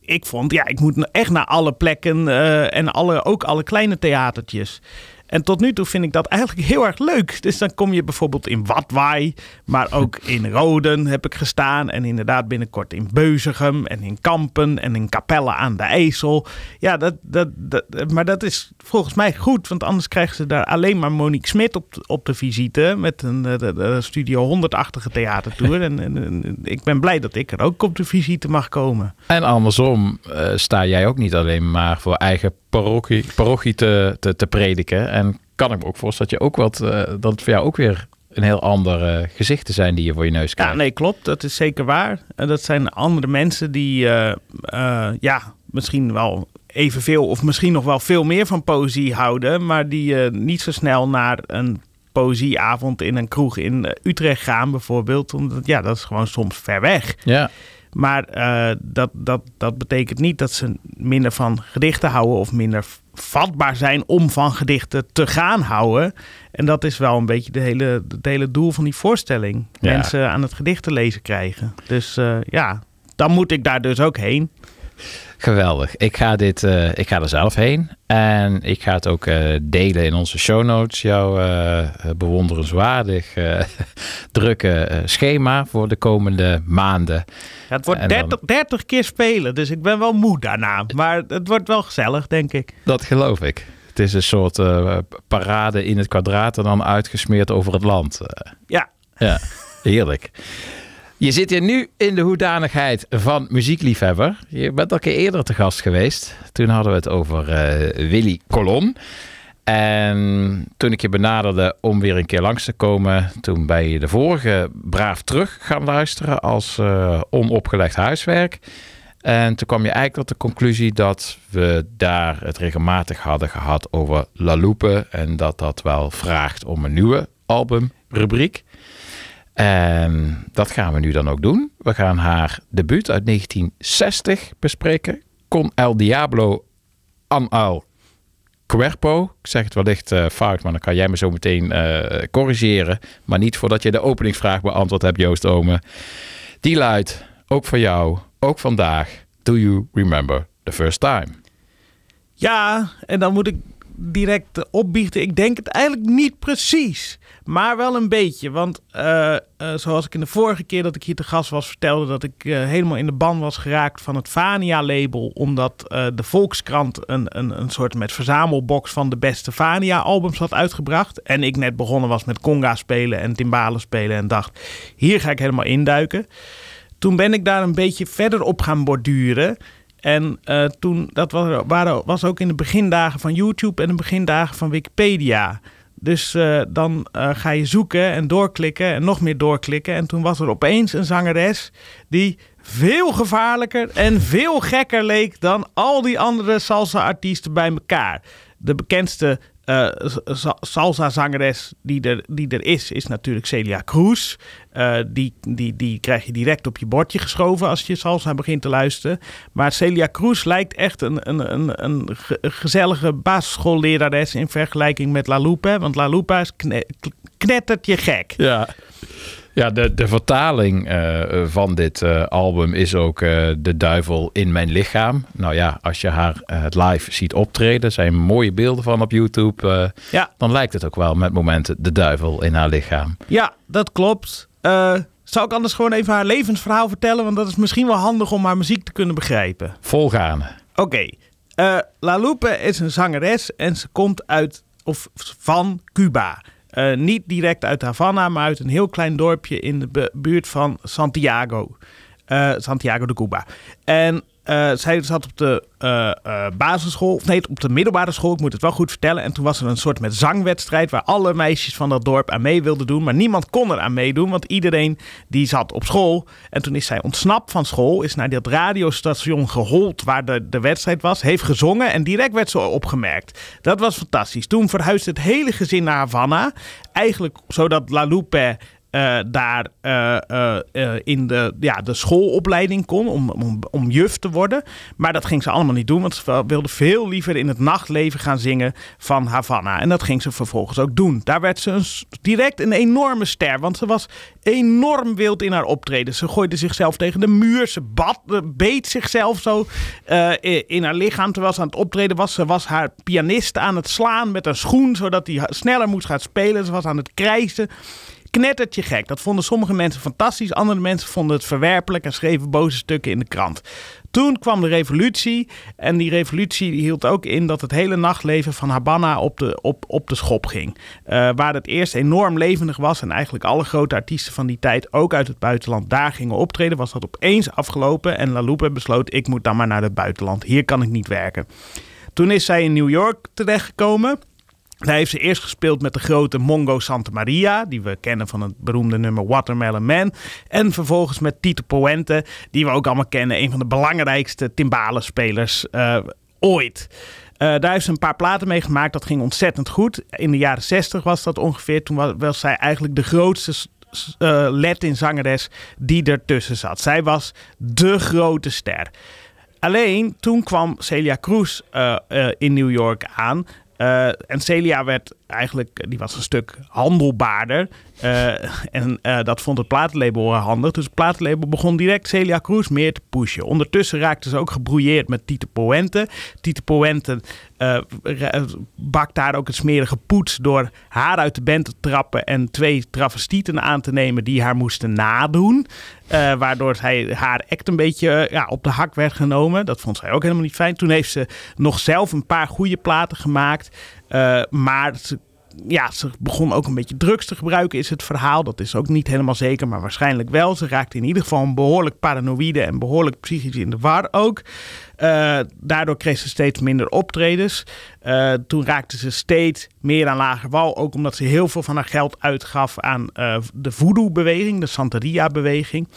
ik vond, ja, ik moet echt naar alle plekken en alle, ook alle kleine theatertjes. En tot nu toe vind ik dat eigenlijk heel erg leuk. Dus dan kom je bijvoorbeeld in Watwaai, maar ook in Roden heb ik gestaan. En inderdaad binnenkort in Beuzegem en in Kampen en in Capelle aan de IJssel. Ja, dat, dat, dat, maar dat is volgens mij goed, want anders krijgen ze daar alleen maar Monique Smit op, op de visite. Met een eh, de, de Studio 100-achtige theatertour. en, en, en ik ben blij dat ik er ook op de visite mag komen. En andersom eh, sta jij ook niet alleen maar voor eigen parochie, parochie te, te, te prediken. En kan ik me ook voorstellen dat, je ook wat, eh, dat het voor jou ook weer een heel ander eh, gezichten zijn die je voor je neus krijgt. Ja, nee, klopt. Dat is zeker waar. En dat zijn andere mensen die, eh, ja, misschien wel evenveel of misschien nog wel veel meer van poëzie houden, maar die niet zo snel naar een poëzieavond in een kroeg in Utrecht gaan, bijvoorbeeld. Omdat, ja, dat is gewoon soms ver weg. Ja, Maar eh, dat, dat, dat betekent niet dat ze minder van gedichten houden of minder vatbaar zijn om van gedichten te gaan houden. En dat is wel een beetje de hele, het hele doel van die voorstelling. Ja. Mensen aan het gedichten lezen krijgen. Dus eh, ja, dan moet ik daar dus ook heen. Geweldig. Ik ga, dit, eh, ik ga er zelf heen. En ik ga het ook eh, delen in onze show notes. Jouw eh, bewonderenswaardig drukke schema voor de komende maanden. Ja, het wordt En dan- 30, 30 keer spelen, dus ik ben wel moe daarna. Maar het wordt wel gezellig, denk ik. Dat geloof ik. Het is een soort parade in het kwadraat en dan uitgesmeerd over het land. Ja, ja, heerlijk. Je zit hier nu in de hoedanigheid van muziekliefhebber. Je bent al een keer eerder te gast geweest. Toen hadden we het over eh, Willy Colon. En toen ik je benaderde om weer een keer langs te komen, toen ben je de vorige braaf terug gaan luisteren als eh, onopgelegd huiswerk. En toen kwam je eigenlijk tot de conclusie dat we daar het regelmatig hadden gehad over La Loupe. En dat dat wel vraagt om een nieuwe albumrubriek. En dat gaan we nu dan ook doen. We gaan haar debuut uit 1960 bespreken. Con El Diablo an al Cuerpo. Ik zeg het wellicht eh, fout, maar dan kan jij me zo meteen eh, corrigeren. Maar niet voordat je de openingsvraag beantwoord hebt, Joost Ome. Die luidt, ook voor jou, ook vandaag. Do you remember the first time? Ja, en dan moet ik direct opbiechten. Ik denk het eigenlijk niet precies. Maar wel een beetje. Want eh, eh, zoals ik in de vorige keer dat ik hier te gast was vertelde... dat ik eh, helemaal in de ban was geraakt van het Vania-label... omdat de Volkskrant een, een, een soort met verzamelbox van de beste Vania-albums had uitgebracht. En ik net begonnen was met conga spelen en timbalen spelen... en dacht, hier ga ik helemaal induiken. Toen ben ik daar een beetje verder op gaan borduren... En eh, toen, dat was, waren, was ook in de begindagen van YouTube en de begindagen van Wikipedia. Dus eh, dan eh, ga je zoeken en doorklikken en nog meer doorklikken. En toen was er opeens een zangeres die veel gevaarlijker en veel gekker leek dan al die andere salsa-artiesten bij elkaar. De bekendste eh, sa- salsa-zangeres die er, die er is, is natuurlijk Celia Cruz. Eh, die, die, die krijg je direct op je bordje geschoven als je salsa begint te luisteren. Maar Celia Cruz lijkt echt een, een, een, een ge- gezellige basisschoollerares in vergelijking met La Lupe. Want La Lupe is kne- knettert je gek. Ja. Ja, de, de vertaling eh, van dit eh, album is ook eh, De Duivel in Mijn Lichaam. Nou ja, als je haar live ziet optreden, zijn mooie beelden van op YouTube. Ja. Dan lijkt het ook wel met momenten De Duivel in haar lichaam. Ja, dat klopt. Zal ik anders gewoon even haar levensverhaal vertellen? Want dat is misschien wel handig om haar muziek te kunnen begrijpen. Volgaande. Oké. Eh, La Lupe is een zangeres en ze komt uit of van Cuba. Eh, niet direct uit Havana, maar uit een heel klein dorpje in de bu- buurt van Santiago. Eh, Santiago de Cuba. En eh, zij zat op de eh, eh, basisschool, nee, op de middelbare school, ik moet het wel goed vertellen. En toen was er een soort met zangwedstrijd waar alle meisjes van dat dorp aan mee wilden doen. Maar niemand kon er aan meedoen, want iedereen die zat op school. En toen is zij ontsnapt van school, is naar dat radiostation gehold waar de, de wedstrijd was, heeft gezongen en direct werd ze opgemerkt. Dat was fantastisch. Toen verhuisde het hele gezin naar Havana. Eigenlijk zodat La Lupe eh, daar eh, eh, in de, ja, de schoolopleiding kon om, om, om juf te worden. Maar dat ging ze allemaal niet doen, want ze wilde veel liever in het nachtleven gaan zingen van Havana. En dat ging ze vervolgens ook doen. Daar werd ze direct een enorme ster, want ze was enorm wild in haar optreden. Ze gooide zichzelf tegen de muur, ze bad, beet zichzelf zo in haar lichaam terwijl ze aan het optreden was. Ze was haar pianist aan het slaan met een schoen, zodat hij sneller moest gaan spelen. Ze was aan het krijsen knettertje gek. Dat vonden sommige mensen fantastisch. Andere mensen vonden het verwerpelijk en schreven boze stukken in de krant. Toen kwam de revolutie. En die revolutie hield ook in dat het hele nachtleven van Habana op de, op, op de schop ging. Eh, waar het eerst enorm levendig was. En eigenlijk alle grote artiesten van die tijd, ook uit het buitenland, daar gingen optreden. Was dat opeens afgelopen. En La Lupe besloot: ik moet dan maar naar het buitenland. Hier kan ik niet werken. Toen is zij in New York terechtgekomen. Daar heeft ze eerst gespeeld met de grote Mongo Santa Maria, die we kennen van het beroemde nummer Watermelon Man. En vervolgens met Tito Puente, die we ook allemaal kennen, een van de belangrijkste timbalenspelers eh ooit. Eh, daar heeft ze een paar platen mee gemaakt, dat ging ontzettend goed. In de jaren 60 was dat ongeveer, toen was, zij eigenlijk de grootste s- eh, Latin-zangeres die ertussen zat. Zij was de grote ster. Alleen toen kwam Celia Cruz in New York aan. Eh, en Celia werd eigenlijk, die was een stuk handelbaarder. Eh, en eh, dat vond het platenlabel handig. Dus het platenlabel begon direct Celia Cruz meer te pushen. Ondertussen raakte ze ook gebrouilleerd met Tito Puente. Tito Puente eh, ra- bakt daar ook het smerige poets door haar uit de band te trappen en twee travestieten aan te nemen die haar moesten nadoen. Eh, waardoor zij haar act een beetje eh, ja, op de hak werd genomen. Dat vond zij ook helemaal niet fijn. Toen heeft ze nog zelf een paar goede platen gemaakt. Eh, maar ze, ja, ze begon ook een beetje drugs te gebruiken, is het verhaal. Dat is ook niet helemaal zeker, maar waarschijnlijk wel. Ze raakte in ieder geval behoorlijk paranoïde en behoorlijk psychisch in de war ook. Eh, daardoor kreeg ze steeds minder optredens. Eh, toen raakte ze steeds meer aan lager wal. Ook omdat ze heel veel van haar geld uitgaf aan de voodoo-beweging, de Santeria-beweging.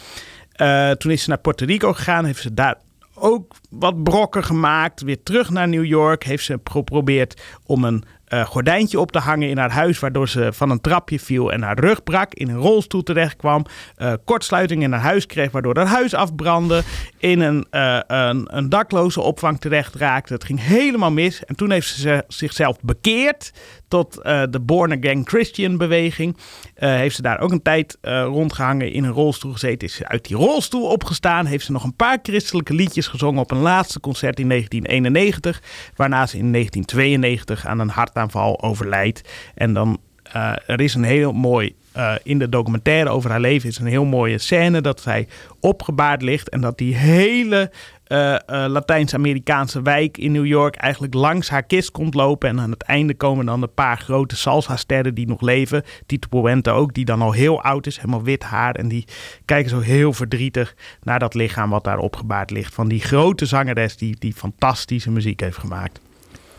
Toen is ze naar Puerto Rico gegaan, heeft ze daar ook wat brokken gemaakt. Weer terug naar New York heeft ze geprobeerd om een eh, gordijntje op te hangen in haar huis, waardoor ze van een trapje viel en haar rug brak, in een rolstoel terecht kwam, eh, kortsluiting in haar huis kreeg, waardoor haar huis afbrandde, in een, eh, een, een dakloze opvang terecht raakte. Het ging helemaal mis en toen heeft ze ze- zichzelf bekeerd tot de Born Again Christian beweging. Eh, heeft ze daar ook een tijd eh, rondgehangen, in een rolstoel gezeten, is ze uit die rolstoel opgestaan, heeft ze nog een paar christelijke liedjes gezongen op een laatste concert in 1991, waarna ze in 1992 aan een hartaanval overlijdt. En dan, eh, er is een heel mooi, in de documentaire over haar leven is een heel mooie scène dat zij opgebaard ligt. En dat die hele eh, Latijns-Amerikaanse wijk in New York eigenlijk langs haar kist komt lopen. En aan het einde komen dan een paar grote salsa-sterren die nog leven. Tito Puente ook, die dan al heel oud is, helemaal wit haar. En die kijken zo heel verdrietig naar dat lichaam wat daar opgebaard ligt. Van die grote zangeres die, die fantastische muziek heeft gemaakt.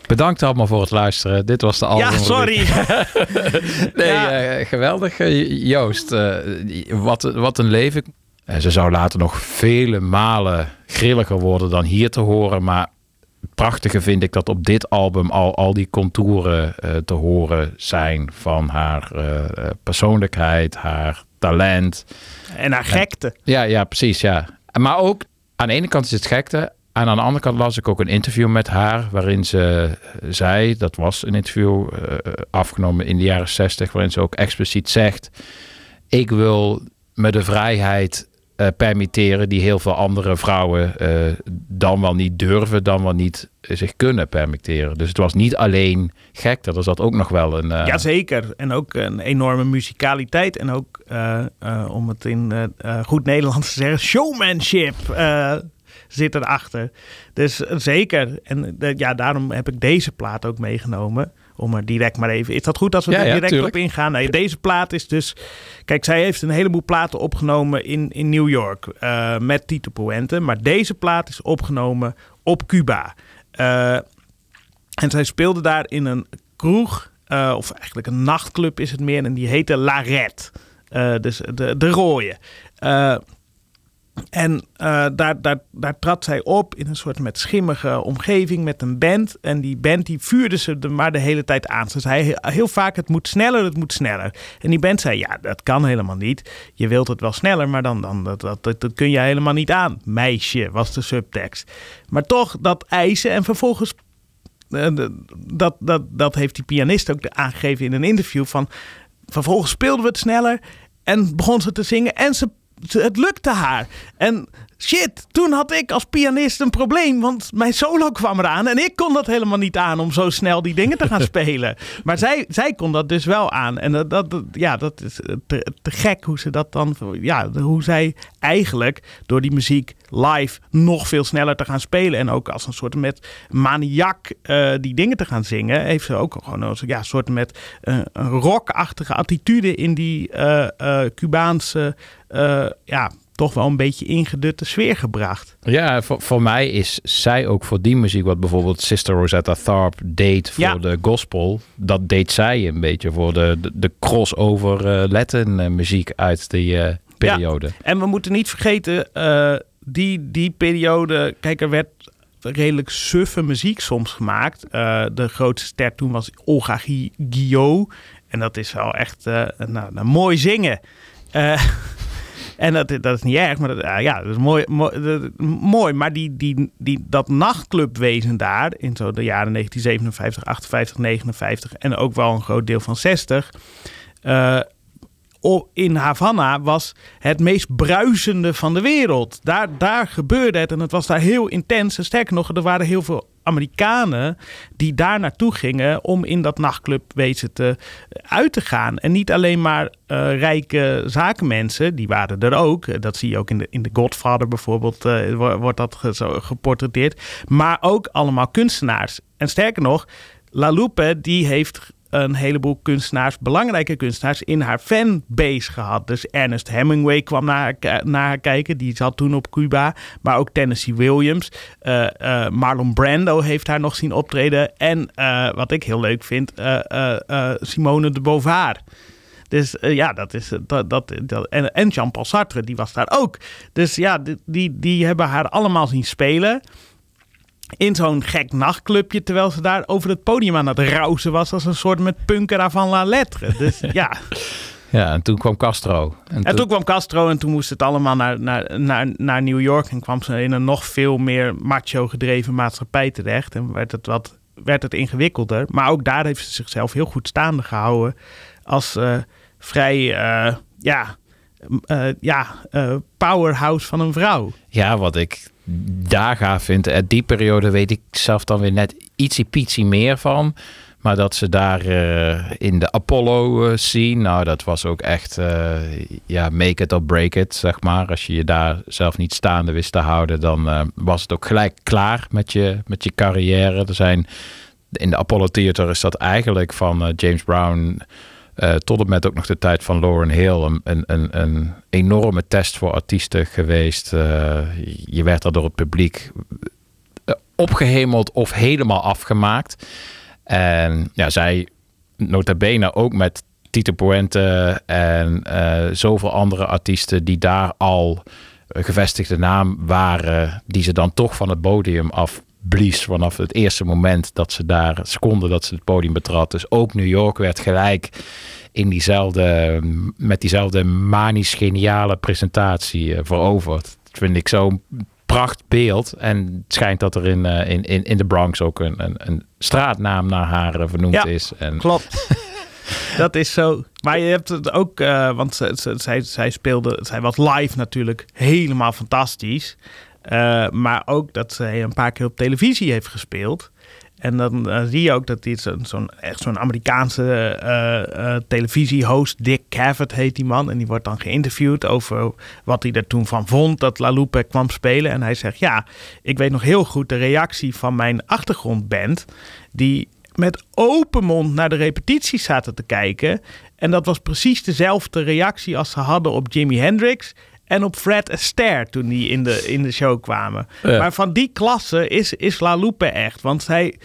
Bedankt allemaal voor het luisteren. Dit was de album. Ja, sorry. nee, Ja. eh, geweldig. eh, Joost, wat, wat een leven. Eh, ze zou later nog vele malen grilliger worden dan hier te horen. Maar het prachtige vind ik dat op dit album al, al die contouren eh, te horen zijn van haar eh, persoonlijkheid, haar talent. En haar gekte. Ja, ja, precies, ja. Maar ook, aan de ene kant is het gekte. En aan de andere kant las ik ook een interview met haar... waarin ze zei, dat was een interview afgenomen in de jaren zestig... waarin ze ook expliciet zegt... ik wil me de vrijheid eh, permitteren die heel veel andere vrouwen eh, dan wel niet durven, dan wel niet eh, zich kunnen permitteren. Dus het was niet alleen gek, er zat ook nog wel een... eh, Jazeker. En ook een enorme muzikaliteit. En ook, om het in goed Nederlands te zeggen, showmanship zit erachter. Dus zeker. En ja, daarom heb ik deze plaat ook meegenomen. Om er direct maar even... Is dat goed als we Ja, er direct op ingaan? Nee, deze plaat is dus... Kijk, zij heeft een heleboel platen opgenomen in, in New York. eh, met Tito Puente. Maar deze plaat is opgenomen op Cuba. Eh, en zij speelde daar in een kroeg, eh, of eigenlijk een nachtclub is het meer, en die heette La Red. Dus de, de rooie. En eh, daar, daar, trad zij op in een soort met schimmige omgeving met een band. En die band die vuurde ze maar de hele tijd aan. Ze zei heel, vaak het moet sneller, het moet sneller. En die band zei ja, dat kan helemaal niet. Je wilt het wel sneller, maar dan, dan dat, dat, dat, kun je helemaal niet aan. Meisje was de subtekst. Maar toch dat eisen en vervolgens eh, dat, dat, dat heeft die pianist ook aangegeven in een interview. Van, vervolgens speelden we het sneller en begon ze te zingen en ze- het lukte haar. En shit, toen had ik als pianist een probleem, want mijn solo kwam eraan en ik kon dat helemaal niet aan om zo snel die dingen te gaan spelen. Maar zij, zij kon dat dus wel aan. En dat, dat, ja, dat is te, te gek hoe ze dat dan, ja, hoe zij eigenlijk door die muziek live nog veel sneller te gaan spelen. En ook als een soort met maniak eh, die dingen te gaan zingen. Heeft ze ook gewoon een ja, soort met eh, een rockachtige attitude in die eh, Cubaanse, ja, toch wel een beetje ingedutte sfeer gebracht. Ja, voor, voor mij is zij ook voor die muziek wat bijvoorbeeld Sister Rosetta Tharpe deed voor Ja. de gospel. Dat deed zij een beetje voor de, de, de crossover eh Latin eh, muziek uit die eh, periode. En we moeten niet vergeten, die, die periode, kijk, er werd redelijk suffe muziek soms gemaakt. De grootste ster toen was Olga Gui- Guillot. En dat is wel echt nou, nou, mooi zingen. Eh, en dat, dat is niet erg, maar dat, ja, dat is mooi. mooi, mooi. Maar die, die, die, dat nachtclubwezen daar in zo de jaren 1957, 58, 59 en ook wel een groot deel van 60. eh, o- in Havana was het meest bruisende van de wereld. Daar, daar gebeurde het en het was daar heel intens. En sterker nog, er waren heel veel Amerikanen die daar naartoe gingen om in dat nachtclubwezen te, uit te gaan. En niet alleen maar eh, rijke zakenmensen, die waren er ook. Eh, Dat zie je ook in de, in de Godfather bijvoorbeeld, eh, wo- wordt dat ge- geportretteerd. Maar ook allemaal kunstenaars. En sterker nog, La Lupe die heeft een heleboel kunstenaars, belangrijke kunstenaars, in haar fanbase gehad. Dus Ernest Hemingway kwam naar naar haar kijken. Die zat toen op Cuba. Maar ook Tennessee Williams. Eh, eh, Marlon Brando heeft haar nog zien optreden. En eh, wat ik heel leuk vind, Simone de Beauvoir. Dus ja, dat is dat, dat, dat en, en Jean-Paul Sartre, die was daar ook. Dus ja, die, die hebben haar allemaal zien spelen. In zo'n gek nachtclubje, terwijl ze daar over het podium aan het rauzen was. als een soort met punker avant la lettre. Dus ja. Ja, en toen kwam Castro. En toen kwam Castro en toen moest het allemaal naar, naar, naar, naar New York. En kwam ze in een nog veel meer macho gedreven maatschappij terecht. En werd het, wat, werd het ingewikkelder. Maar ook daar heeft ze zichzelf heel goed staande gehouden. Als eh, vrij, eh, ja, eh, ja powerhouse van een vrouw. Ja, wat ik daar gaaf vind, uit die periode weet ik zelf dan weer net ietsie pietsie meer van. Maar dat ze daar eh, in de Apollo eh, zien, nou dat was ook echt, eh, ja, make it or break it, zeg maar. Als je je daar zelf niet staande wist te houden, dan eh, was het ook gelijk klaar met je, met je carrière. Er zijn, in de Apollo Theater is dat eigenlijk van eh, James Brown eh, tot en met ook nog de tijd van Lauren Hill een, een, een, enorme test voor artiesten geweest. Eh, je werd daar door het publiek eh, opgehemeld of helemaal afgemaakt. En ja, zij nota bene ook met Tito Puente en zoveel andere artiesten die daar al gevestigde naam waren, die ze dan toch van het podium af blies vanaf het eerste moment dat ze daar seconde dat ze het podium betrad. Dus ook New York werd gelijk in diezelfde, met diezelfde manisch geniale presentatie eh, veroverd. Dat vind ik zo'n prachtbeeld. En het schijnt dat er in, eh, in, in, in de Bronx ook een, een, een straatnaam naar haar eh, vernoemd Ja, is. En Klopt. Dat is zo. Maar je hebt het ook, eh, want zij, zij speelde, zij was live natuurlijk helemaal fantastisch. Eh, maar ook dat zij een paar keer op televisie heeft gespeeld. En dan eh, zie je ook dat dit zo'n echt zo'n Amerikaanse eh, televisiehost, Dick Cavett heet die man. En die wordt dan geïnterviewd over wat hij er toen van vond dat La Lupe kwam spelen. En hij zegt, ja, ik weet nog heel goed de reactie van mijn achtergrondband. Die met open mond naar de repetities zaten te kijken. En dat was precies dezelfde reactie als ze hadden op Jimi Hendrix en op Fred Astaire toen die in de, in de show kwamen. Ja. Maar van die klasse is, is La Lupe echt. Want zij,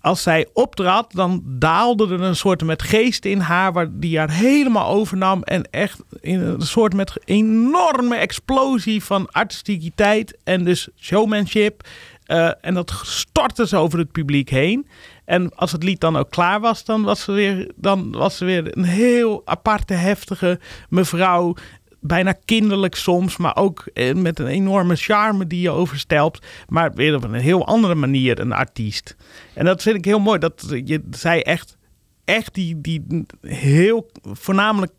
als zij optrad, dan daalde er een soort met geest in haar... Waar, die haar helemaal overnam. En echt in een soort met enorme explosie van artisticiteit en dus showmanship... Eh, en dat stortte ze over het publiek heen. En als het lied dan ook klaar was, dan was ze weer, dan was ze weer een heel aparte, heftige mevrouw. Bijna kinderlijk soms, maar ook eh, met een enorme charme die je overstelpt. Maar weer op een heel andere manier een artiest. En dat vind ik heel mooi, dat je, zij echt, echt die, die heel voornamelijk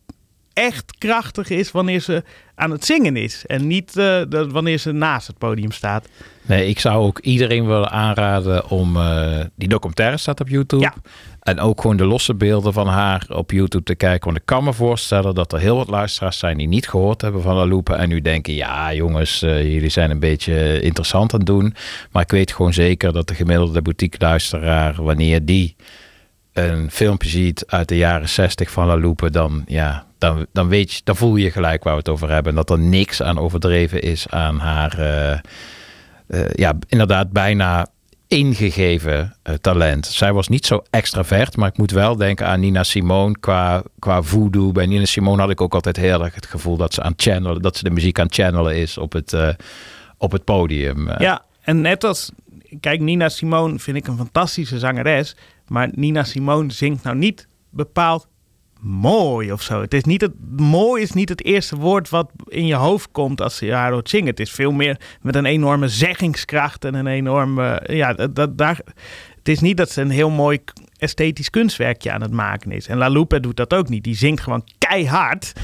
echt krachtig is wanneer ze aan het zingen is. En niet eh, wanneer ze naast het podium staat. Nee, ik zou ook iedereen willen aanraden om... eh, die documentaire staat op YouTube. Ja. En ook gewoon de losse beelden van haar op YouTube te kijken. Want ik kan me voorstellen dat er heel wat luisteraars zijn... die niet gehoord hebben van La Lupe. En nu denken, ja jongens, eh, jullie zijn een beetje interessant aan het doen. Maar ik weet gewoon zeker dat de gemiddelde boutique luisteraar... wanneer die een filmpje ziet uit de jaren 60 van La Lupe... dan, ja, dan, dan, weet je, dan voel je gelijk waar we het over hebben. En dat er niks aan overdreven is aan haar... eh, eh, ja, inderdaad bijna ingegeven eh, talent. Zij was niet zo extravert, maar ik moet wel denken aan Nina Simone qua, qua voodoo. Bij Nina Simone had ik ook altijd heel erg het gevoel dat ze aan channelen, dat ze de muziek aan channelen is op het, eh, op het podium. Eh, Ja, en net als... Kijk, Nina Simone vind ik een fantastische zangeres. Maar Nina Simone zingt nou niet bepaald mooi of zo. Het is niet het, mooi is niet het eerste woord wat in je hoofd komt als je haar hoort zingen. Het is veel meer met een enorme zeggingskracht en een enorme... Ja, dat, daar, het is niet dat ze een heel mooi esthetisch kunstwerkje aan het maken is. En La Lupe doet dat ook niet. Die zingt gewoon keihard.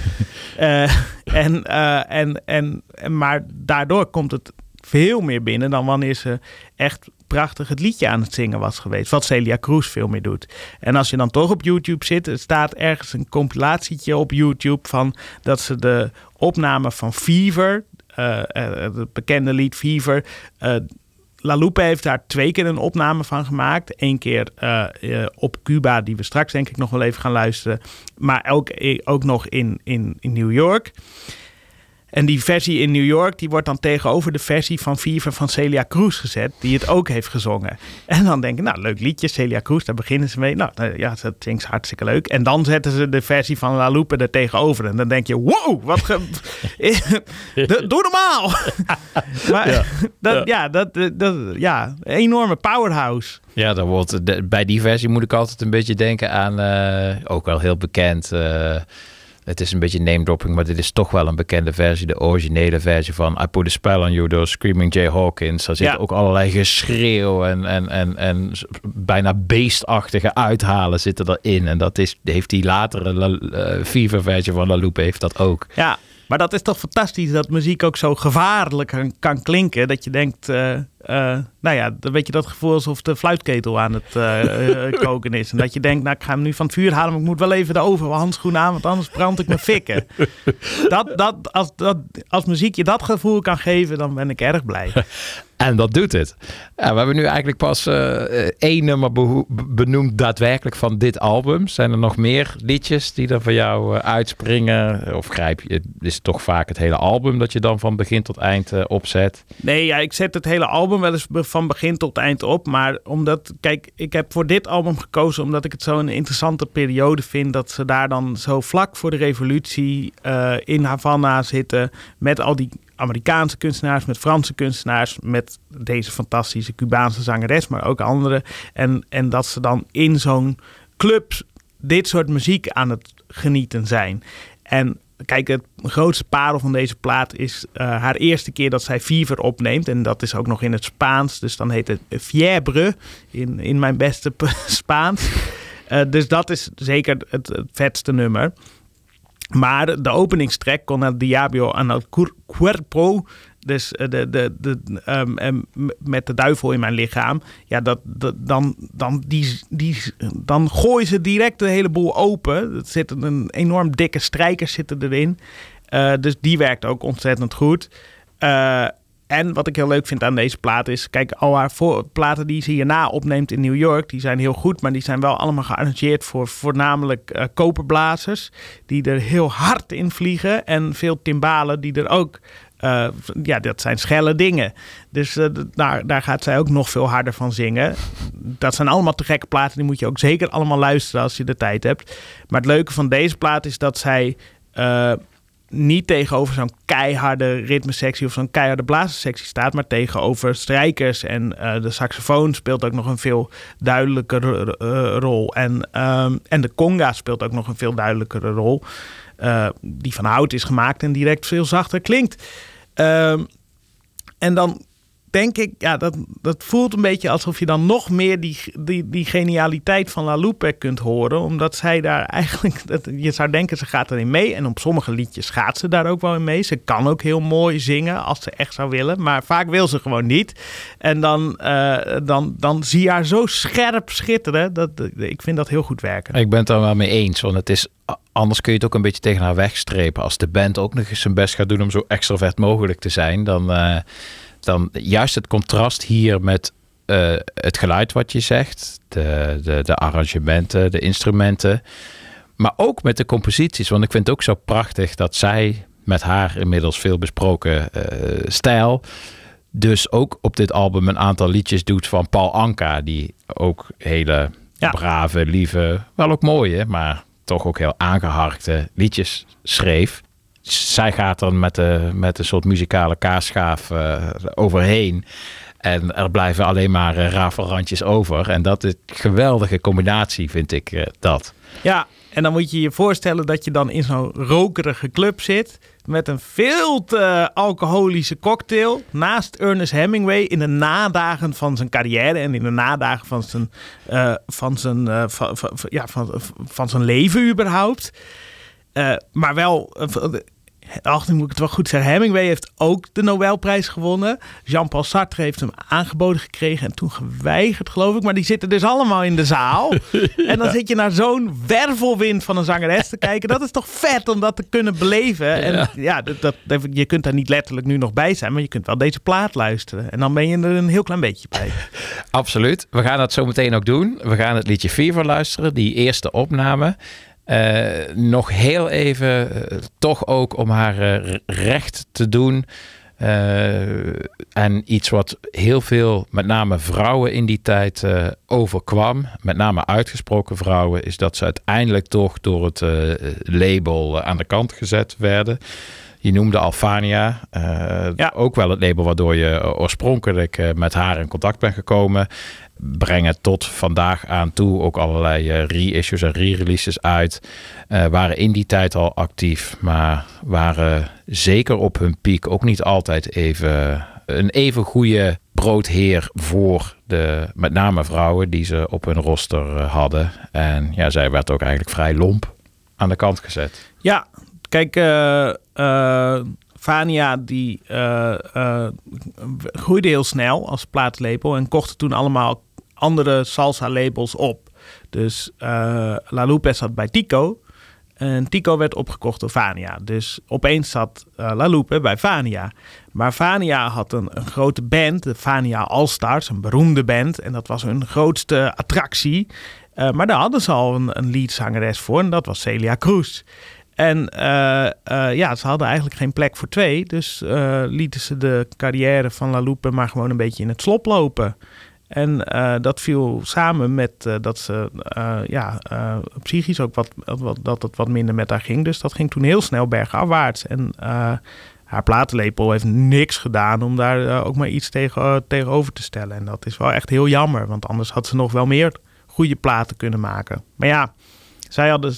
Eh, en, eh, en, en, en, maar daardoor komt het veel meer binnen dan wanneer ze echt prachtig het liedje aan het zingen was geweest. Wat Celia Cruz veel meer doet. En als je dan toch op YouTube zit, er staat ergens een compilatietje op YouTube van dat ze de opname van Fever, eh, eh, het bekende lied Fever, eh, La Lupe heeft daar twee keer een opname van gemaakt. Eén keer op Cuba, die we straks denk ik nog wel even gaan luisteren. Maar ook, ook nog in, in, in New York. En die versie in New York, die wordt dan tegenover de versie van Fever van Celia Cruz gezet, die het ook heeft gezongen. En dan denk ik, nou, leuk liedje, Celia Cruz, daar beginnen ze mee. Nou, eh, ja, dat ze hartstikke leuk. En dan zetten ze de versie van La Lupe er tegenover. En dan denk je, wow, wat ge... Doe normaal! maar Ja. dat, ja, dat, eh, dat, ja, een enorme powerhouse. Ja, dan wordt, bij die versie moet ik altijd een beetje denken aan, eh, ook wel heel bekend. Het is een beetje name dropping, maar dit is toch wel een bekende versie. De originele versie van I Put a Spell on You door Screaming Jay Hawkins. Daar zit Ja. ook allerlei geschreeuw en, en, en, en bijna beestachtige uithalen zitten erin. En dat is, heeft die latere La- Fever versie van La Lupe heeft dat ook. Ja, maar dat is toch fantastisch dat muziek ook zo gevaarlijk kan, kan klinken. Dat je denkt, eh, eh, nou ja, dan weet je dat gevoel alsof de fluitketel aan het eh, koken is. En dat je denkt, nou ik ga hem nu van het vuur halen, maar ik moet wel even de ovenhandschoen aan, want anders brand ik mijn fikken. dat, dat, als, dat, als muziek je dat gevoel kan geven, dan ben ik erg blij. En dat doet het. Ja, we hebben nu eigenlijk pas eh, eh, één nummer benoemd daadwerkelijk van dit album. Zijn er nog meer liedjes die er voor jou eh, uitspringen? Of grijp je, is het toch vaak het hele album dat je dan van begin tot eind opzet? Nee, ja, ik zet het hele album wel eens van begin tot eind op. Maar omdat, kijk, ik heb voor dit album gekozen omdat ik het zo een interessante periode vind. Dat ze daar dan zo vlak voor de revolutie eh, in Havana zitten. Met al die Amerikaanse kunstenaars, met Franse kunstenaars. Met deze fantastische Cubaanse zangeres, maar ook andere. En, en dat ze dan in zo'n club dit soort muziek aan het genieten zijn. En kijk, het grootste parel van deze plaat is eh, haar eerste keer dat zij Fever opneemt. En dat is ook nog in het Spaans. Dus dan heet het Fiebre in, in mijn beste Spaans. Eh, dus dat is zeker het vetste nummer. Maar de openingstrek, Con el Diablo aan el Cuerpo, dus eh, de, de, de, ehm, ehm, met de duivel in mijn lichaam, ja, dat, dan, dan, die, die, dan gooien ze direct de hele boel open. Er zit een enorm dikke strijkers zitten erin. Eh, dus die werkt ook ontzettend goed. Eh, en wat ik heel leuk vind aan deze plaat is... Kijk, al haar platen die ze hierna opneemt in New York... die zijn heel goed, maar die zijn wel allemaal gearrangeerd... voor voornamelijk eh, koperblazers... die er heel hard in vliegen. En veel timbalen die er ook... eh, ja, dat zijn schelle dingen. Dus eh, daar, daar gaat zij ook nog veel harder van zingen. Dat zijn allemaal te gekke platen. Die moet je ook zeker allemaal luisteren als je de tijd hebt. Maar het leuke van deze plaat is dat zij... niet tegenover zo'n keiharde ritmesectie of zo'n keiharde blazerssectie staat, maar tegenover strijkers. En eh, de saxofoon speelt ook nog een veel duidelijkere eh, rol. En, ehm, en de conga speelt ook nog een veel duidelijkere rol. eh, die van hout is gemaakt en direct veel zachter klinkt. Ehm, en dan denk ik, ja, dat, dat voelt een beetje alsof je dan nog meer die, die, die genialiteit van La Lupe kunt horen. Omdat zij daar eigenlijk, dat, je zou denken ze gaat erin mee. En op sommige liedjes gaat ze daar ook wel in mee. Ze kan ook heel mooi zingen als ze echt zou willen. Maar vaak wil ze gewoon niet. En dan, eh, dan, dan zie je haar zo scherp schitteren. Dat, ik vind dat heel goed werken. Ik ben het er wel mee eens, want het is, anders kun je het ook een beetje tegen haar wegstrepen. Als de band ook nog eens zijn best gaat doen om zo extrovert mogelijk te zijn, dan, eh, dan juist het contrast hier met eh, het geluid wat je zegt, de, de, de arrangementen, de instrumenten, maar ook met de composities. Want ik vind het ook zo prachtig dat zij met haar inmiddels veel besproken eh, stijl dus ook op dit album een aantal liedjes doet van Paul Anka, die ook hele Ja. brave, lieve, wel ook mooie, maar toch ook heel aangeharkte liedjes schreef. Zij gaat dan met, de, met een soort muzikale kaasschaaf eh, overheen. En er blijven alleen maar uh, rafelrandjes over. En dat is een geweldige combinatie, vind ik eh, dat. Ja, en dan moet je je voorstellen dat je dan in zo'n rokerige club zit. Met een veel te alcoholische cocktail. Naast Ernest Hemingway in de nadagen van zijn carrière. En in de nadagen van zijn, eh, van zijn, eh, van, ja, van, van zijn leven überhaupt. Eh, maar wel, eh, ach, nu moet ik het wel goed zeggen. Hemingway heeft ook de Nobelprijs gewonnen. Jean-Paul Sartre heeft hem aangeboden gekregen en toen geweigerd, geloof ik. Maar die zitten dus allemaal in de zaal. En dan zit je naar zo'n wervelwind van een zangeres te kijken. Dat is toch vet om dat te kunnen beleven. En ja, dat, dat, je kunt daar niet letterlijk nu nog bij zijn, maar je kunt wel deze plaat luisteren. En dan ben je er een heel klein beetje bij. Absoluut. We gaan dat zo meteen ook doen. We gaan het liedje Fever luisteren, die eerste opname. Eh, nog heel even, eh, toch ook om haar eh, recht te doen. En iets wat heel veel, met name vrouwen in die tijd, overkwam. Met name uitgesproken vrouwen, is dat ze uiteindelijk toch door het label aan de kant gezet werden. Je noemde Alfania. eh, Ook wel het label waardoor je oorspronkelijk met haar in contact bent gekomen. Brengen tot vandaag aan toe ook allerlei eh, reissues en re-releases uit. Eh, waren in die tijd al actief, maar waren zeker op hun piek ook niet altijd even een even goede broodheer voor de met name vrouwen die ze op hun roster eh, hadden. En ja, zij werd ook eigenlijk vrij lomp aan de kant gezet. Ja, kijk, eh eh, Vania die eh, eh, groeide heel snel als plaatlabel en kochten toen allemaal andere salsa labels op. Dus eh, La Lupe zat bij Tico en Tico werd opgekocht door Vania. Dus opeens zat eh, La Lupe bij Vania. Maar Vania had een, grote band, de Vania All Stars, een beroemde band. En dat was hun grootste attractie. Eh, maar daar hadden ze al een, een leadzangeres voor en dat was Celia Cruz. En ja, ze hadden eigenlijk geen plek voor twee. Dus lieten ze de carrière van La Lupe maar gewoon een beetje in het slop lopen. En eh, dat viel samen met eh, dat ze eh, ja, psychisch ook wat, wat, dat het wat minder met haar ging. Dus dat ging toen heel snel bergafwaarts. En haar platenlepel heeft niks gedaan om daar ook maar iets tegen, tegenover te stellen. En dat is wel echt heel jammer, want anders had ze nog wel meer goede platen kunnen maken. Maar ja, Zij hadden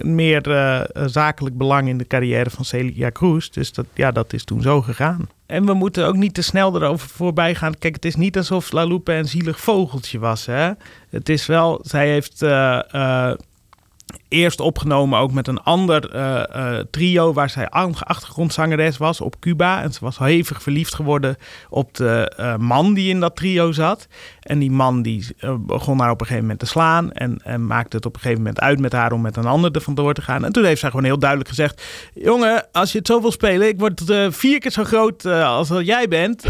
meer eh, zakelijk belang in de carrière van Celia Cruz. Dus dat, ja, dat is toen zo gegaan. En we moeten ook niet te snel erover voorbij gaan. Kijk, het is niet alsof La een zielig vogeltje was. Hè? Het is wel, zij heeft eh, eh, eerst opgenomen ook met een ander eh, eh, trio waar zij an- achtergrondzangeres was op Cuba. En ze was hevig verliefd geworden op de eh, man die in dat trio zat. En die man die begon haar op een gegeven moment te slaan. En, en maakte het op een gegeven moment uit met haar om met een ander er vandoor te gaan. En toen heeft zij gewoon heel duidelijk gezegd: Jongen, als je het zo wil spelen, ik word vier keer zo groot als dat jij bent.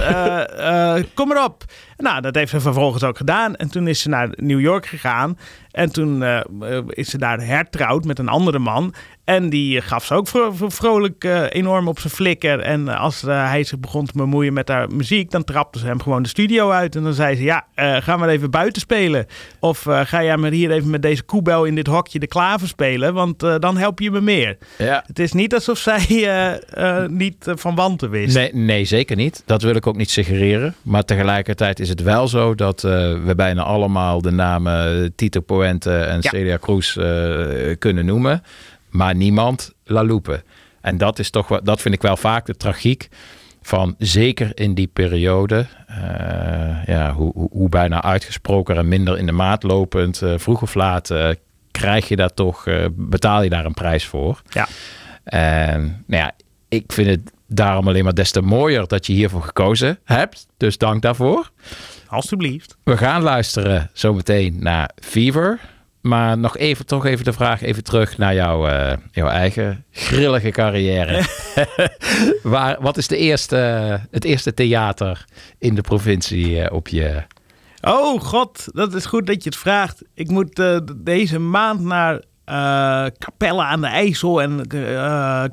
Kom erop. Nou, dat heeft ze vervolgens ook gedaan. En toen is ze naar New York gegaan. En toen is ze daar hertrouwd met een andere man. En die gaf ze ook vro- vro- vrolijk eh, enorm op zijn flikker. En als eh, hij zich begon te bemoeien met haar muziek, dan trapte ze hem gewoon de studio uit. En dan zei ze: Ja, eh, ga maar even buiten spelen. Of eh, ga jij maar hier even met deze koebel in dit hokje de klaver spelen, want eh, dan help je me meer. Ja. Het is niet alsof zij eh, eh, niet eh, van wanten wist. Nee, nee, zeker niet. Dat wil ik ook niet suggereren. Maar tegelijkertijd is het wel zo dat eh, we bijna allemaal de namen Tito Puente en Ja. Celia Cruz eh, kunnen noemen. Maar niemand La Lupe. En dat, is toch, wel- dat vind ik wel vaak de tragiek van zeker in die periode, eh, ja, hoe, hoe, hoe bijna uitgesproken en minder in de maat lopend, eh, vroeg of laat eh, krijg je daar toch, betaal je daar een prijs voor. Ja. En nou ja, ik vind het daarom alleen maar des te mooier dat je hiervoor gekozen hebt. Dus dank daarvoor. Alsjeblieft. We gaan luisteren zometeen naar Fever. Maar nog even, toch even de vraag even terug naar jouw, eh, jouw eigen grillige carrière. Waar, wat is de eerste, het eerste theater in de provincie eh, op je... Oh god, dat is goed dat je het vraagt. Ik moet eh, deze maand naar eh Capelle aan de IJssel en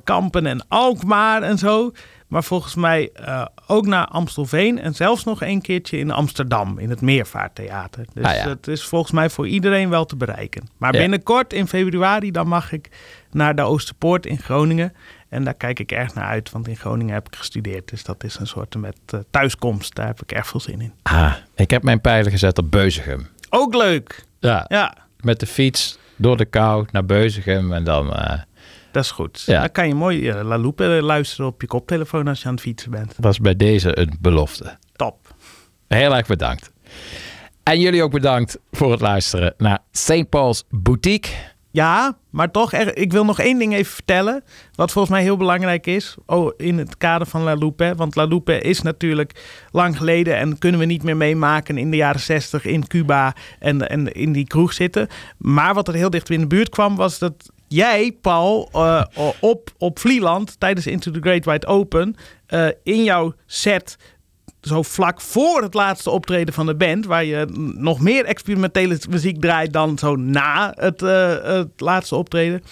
Kampen en Alkmaar en zo. Maar volgens mij eh, ook naar Amstelveen en zelfs nog een keertje in Amsterdam in het Meervaarttheater. Dus Ah, ja. het is volgens mij voor iedereen wel te bereiken. Maar Ja. binnenkort in februari dan mag ik naar de Oosterpoort in Groningen. En daar kijk ik erg naar uit, want in Groningen heb ik gestudeerd. Dus dat is een soort met eh, thuiskomst. Daar heb ik erg veel zin in. Ah, ik heb mijn pijlen gezet op Beuzegem. Ook leuk. Ja, Ja, met de fiets door de kou naar Beuzegem en dan... eh, Dat is goed. Ja. Dan kan je mooi eh, La Loupe eh, luisteren op je koptelefoon als je aan het fietsen bent. was bij deze een belofte. Top. Heel erg bedankt. En jullie ook bedankt voor het luisteren naar St. Paul's Boutique. Ja, maar toch, er, ik wil nog één ding even vertellen. Wat volgens mij heel belangrijk is. Oh, in het kader van La Loupe. Want La Loupe is natuurlijk lang geleden. En kunnen we niet meer meemaken in de jaren 60 in Cuba. En, en in die kroeg zitten. Maar wat er heel dicht in de buurt kwam. Was dat jij, Paul, eh, op, op Vlieland. Tijdens Into the Great Wide Open. eh, in jouw set zo vlak voor het laatste optreden van de band, waar je nog meer experimentele muziek draait dan zo na het, eh, het laatste optreden,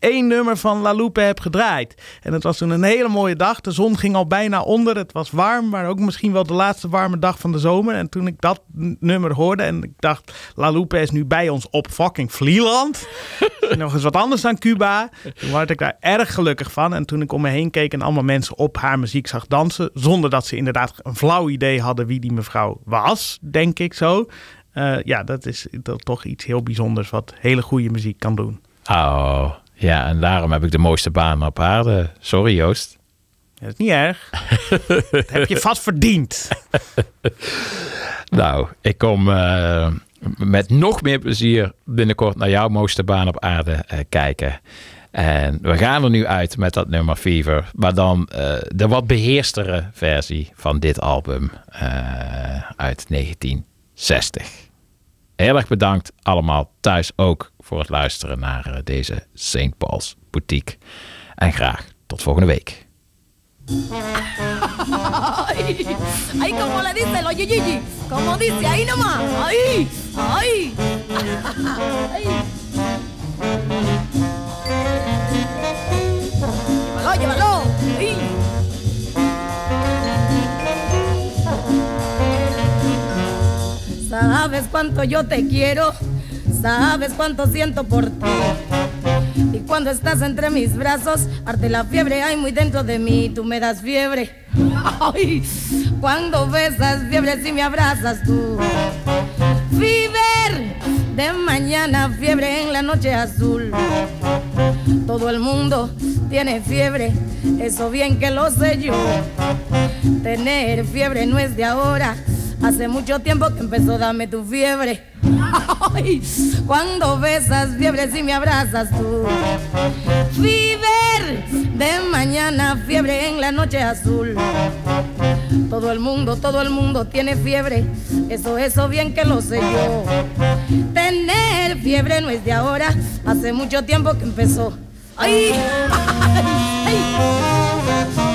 één nummer van La Loupe heb gedraaid. En het was toen een hele mooie dag. De zon ging al bijna onder. Het was warm, maar ook misschien wel de laatste warme dag van de zomer. En toen ik dat nummer hoorde en ik dacht, La Loupe is nu bij ons op fucking Vlieland. nog eens wat anders dan Cuba. Toen werd ik daar erg gelukkig van. En toen ik om me heen keek en allemaal mensen op haar muziek zag dansen, zonder dat ze inderdaad een flauw idee hadden wie die mevrouw was, denk ik zo. Eh, ja, dat is dat toch iets heel bijzonders wat hele goede muziek kan doen. Oh, ja, en daarom heb ik de mooiste baan op aarde. Sorry Joost. Dat is niet erg. dat heb je vast verdiend. Nou, ik kom eh, met nog meer plezier binnenkort naar jouw mooiste baan op aarde eh, kijken. En we gaan er nu uit met dat nummer Fever. Maar dan eh, de wat beheerstere versie van dit album uit 1960. Heel erg bedankt allemaal thuis ook voor het luisteren naar eh, deze St. Paul's Boutique. En graag tot volgende week. Ay, como le dice lo Gigi, como dice ahí nomás, ay, ay. Llévalo, llévalo. Sabes cuánto yo te quiero, sabes cuánto siento por ti. Y cuando estás entre mis brazos, arte la fiebre hay muy dentro de mí, tú me das fiebre. Ay, cuando besas fiebre si me abrazas tú. Fever, de mañana, fiebre en la noche azul. Todo el mundo tiene fiebre, eso bien que lo sé yo. Tener fiebre no es de ahora, hace mucho tiempo que empezó, dame tu fiebre. Ay, Cuando besas fiebre si me abrazas tú. Fiebre de mañana, fiebre en la noche azul. Todo el mundo, todo el mundo tiene fiebre, eso, eso bien que lo sé yo. Tener fiebre no es de ahora, hace mucho tiempo que empezó. ¡Ay!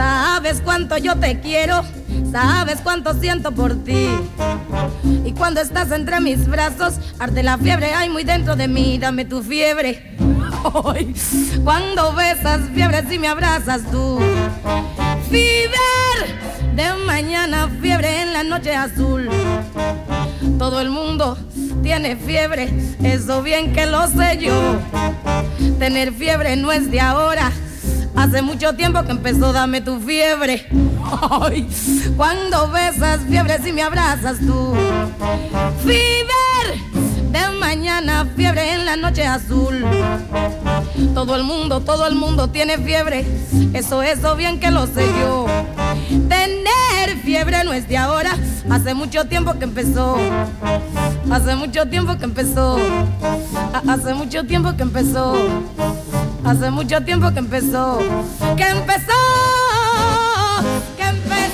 Sabes cuánto yo te quiero, sabes cuánto siento por ti. Y cuando estás entre mis brazos, arde la fiebre, hay muy dentro de mí, dame tu fiebre. Cuando besas fiebre, si me abrazas tú. Fiebre de mañana, fiebre en la noche azul. Todo el mundo tiene fiebre, eso bien que lo sé yo. Tener fiebre no es de ahora. Hace mucho tiempo que empezó, dame tu fiebre. Ay, cuando besas fiebre si me abrazas tú. Fiebre de mañana, fiebre en la noche azul. Todo el mundo, todo el mundo tiene fiebre. Eso, eso bien que lo sé yo. Tener fiebre no es de ahora. Hace mucho tiempo que empezó. Hace mucho tiempo que empezó. Ha- Hace mucho tiempo que empezó. Hace mucho tiempo que empezó. Que empezó. Que empezó.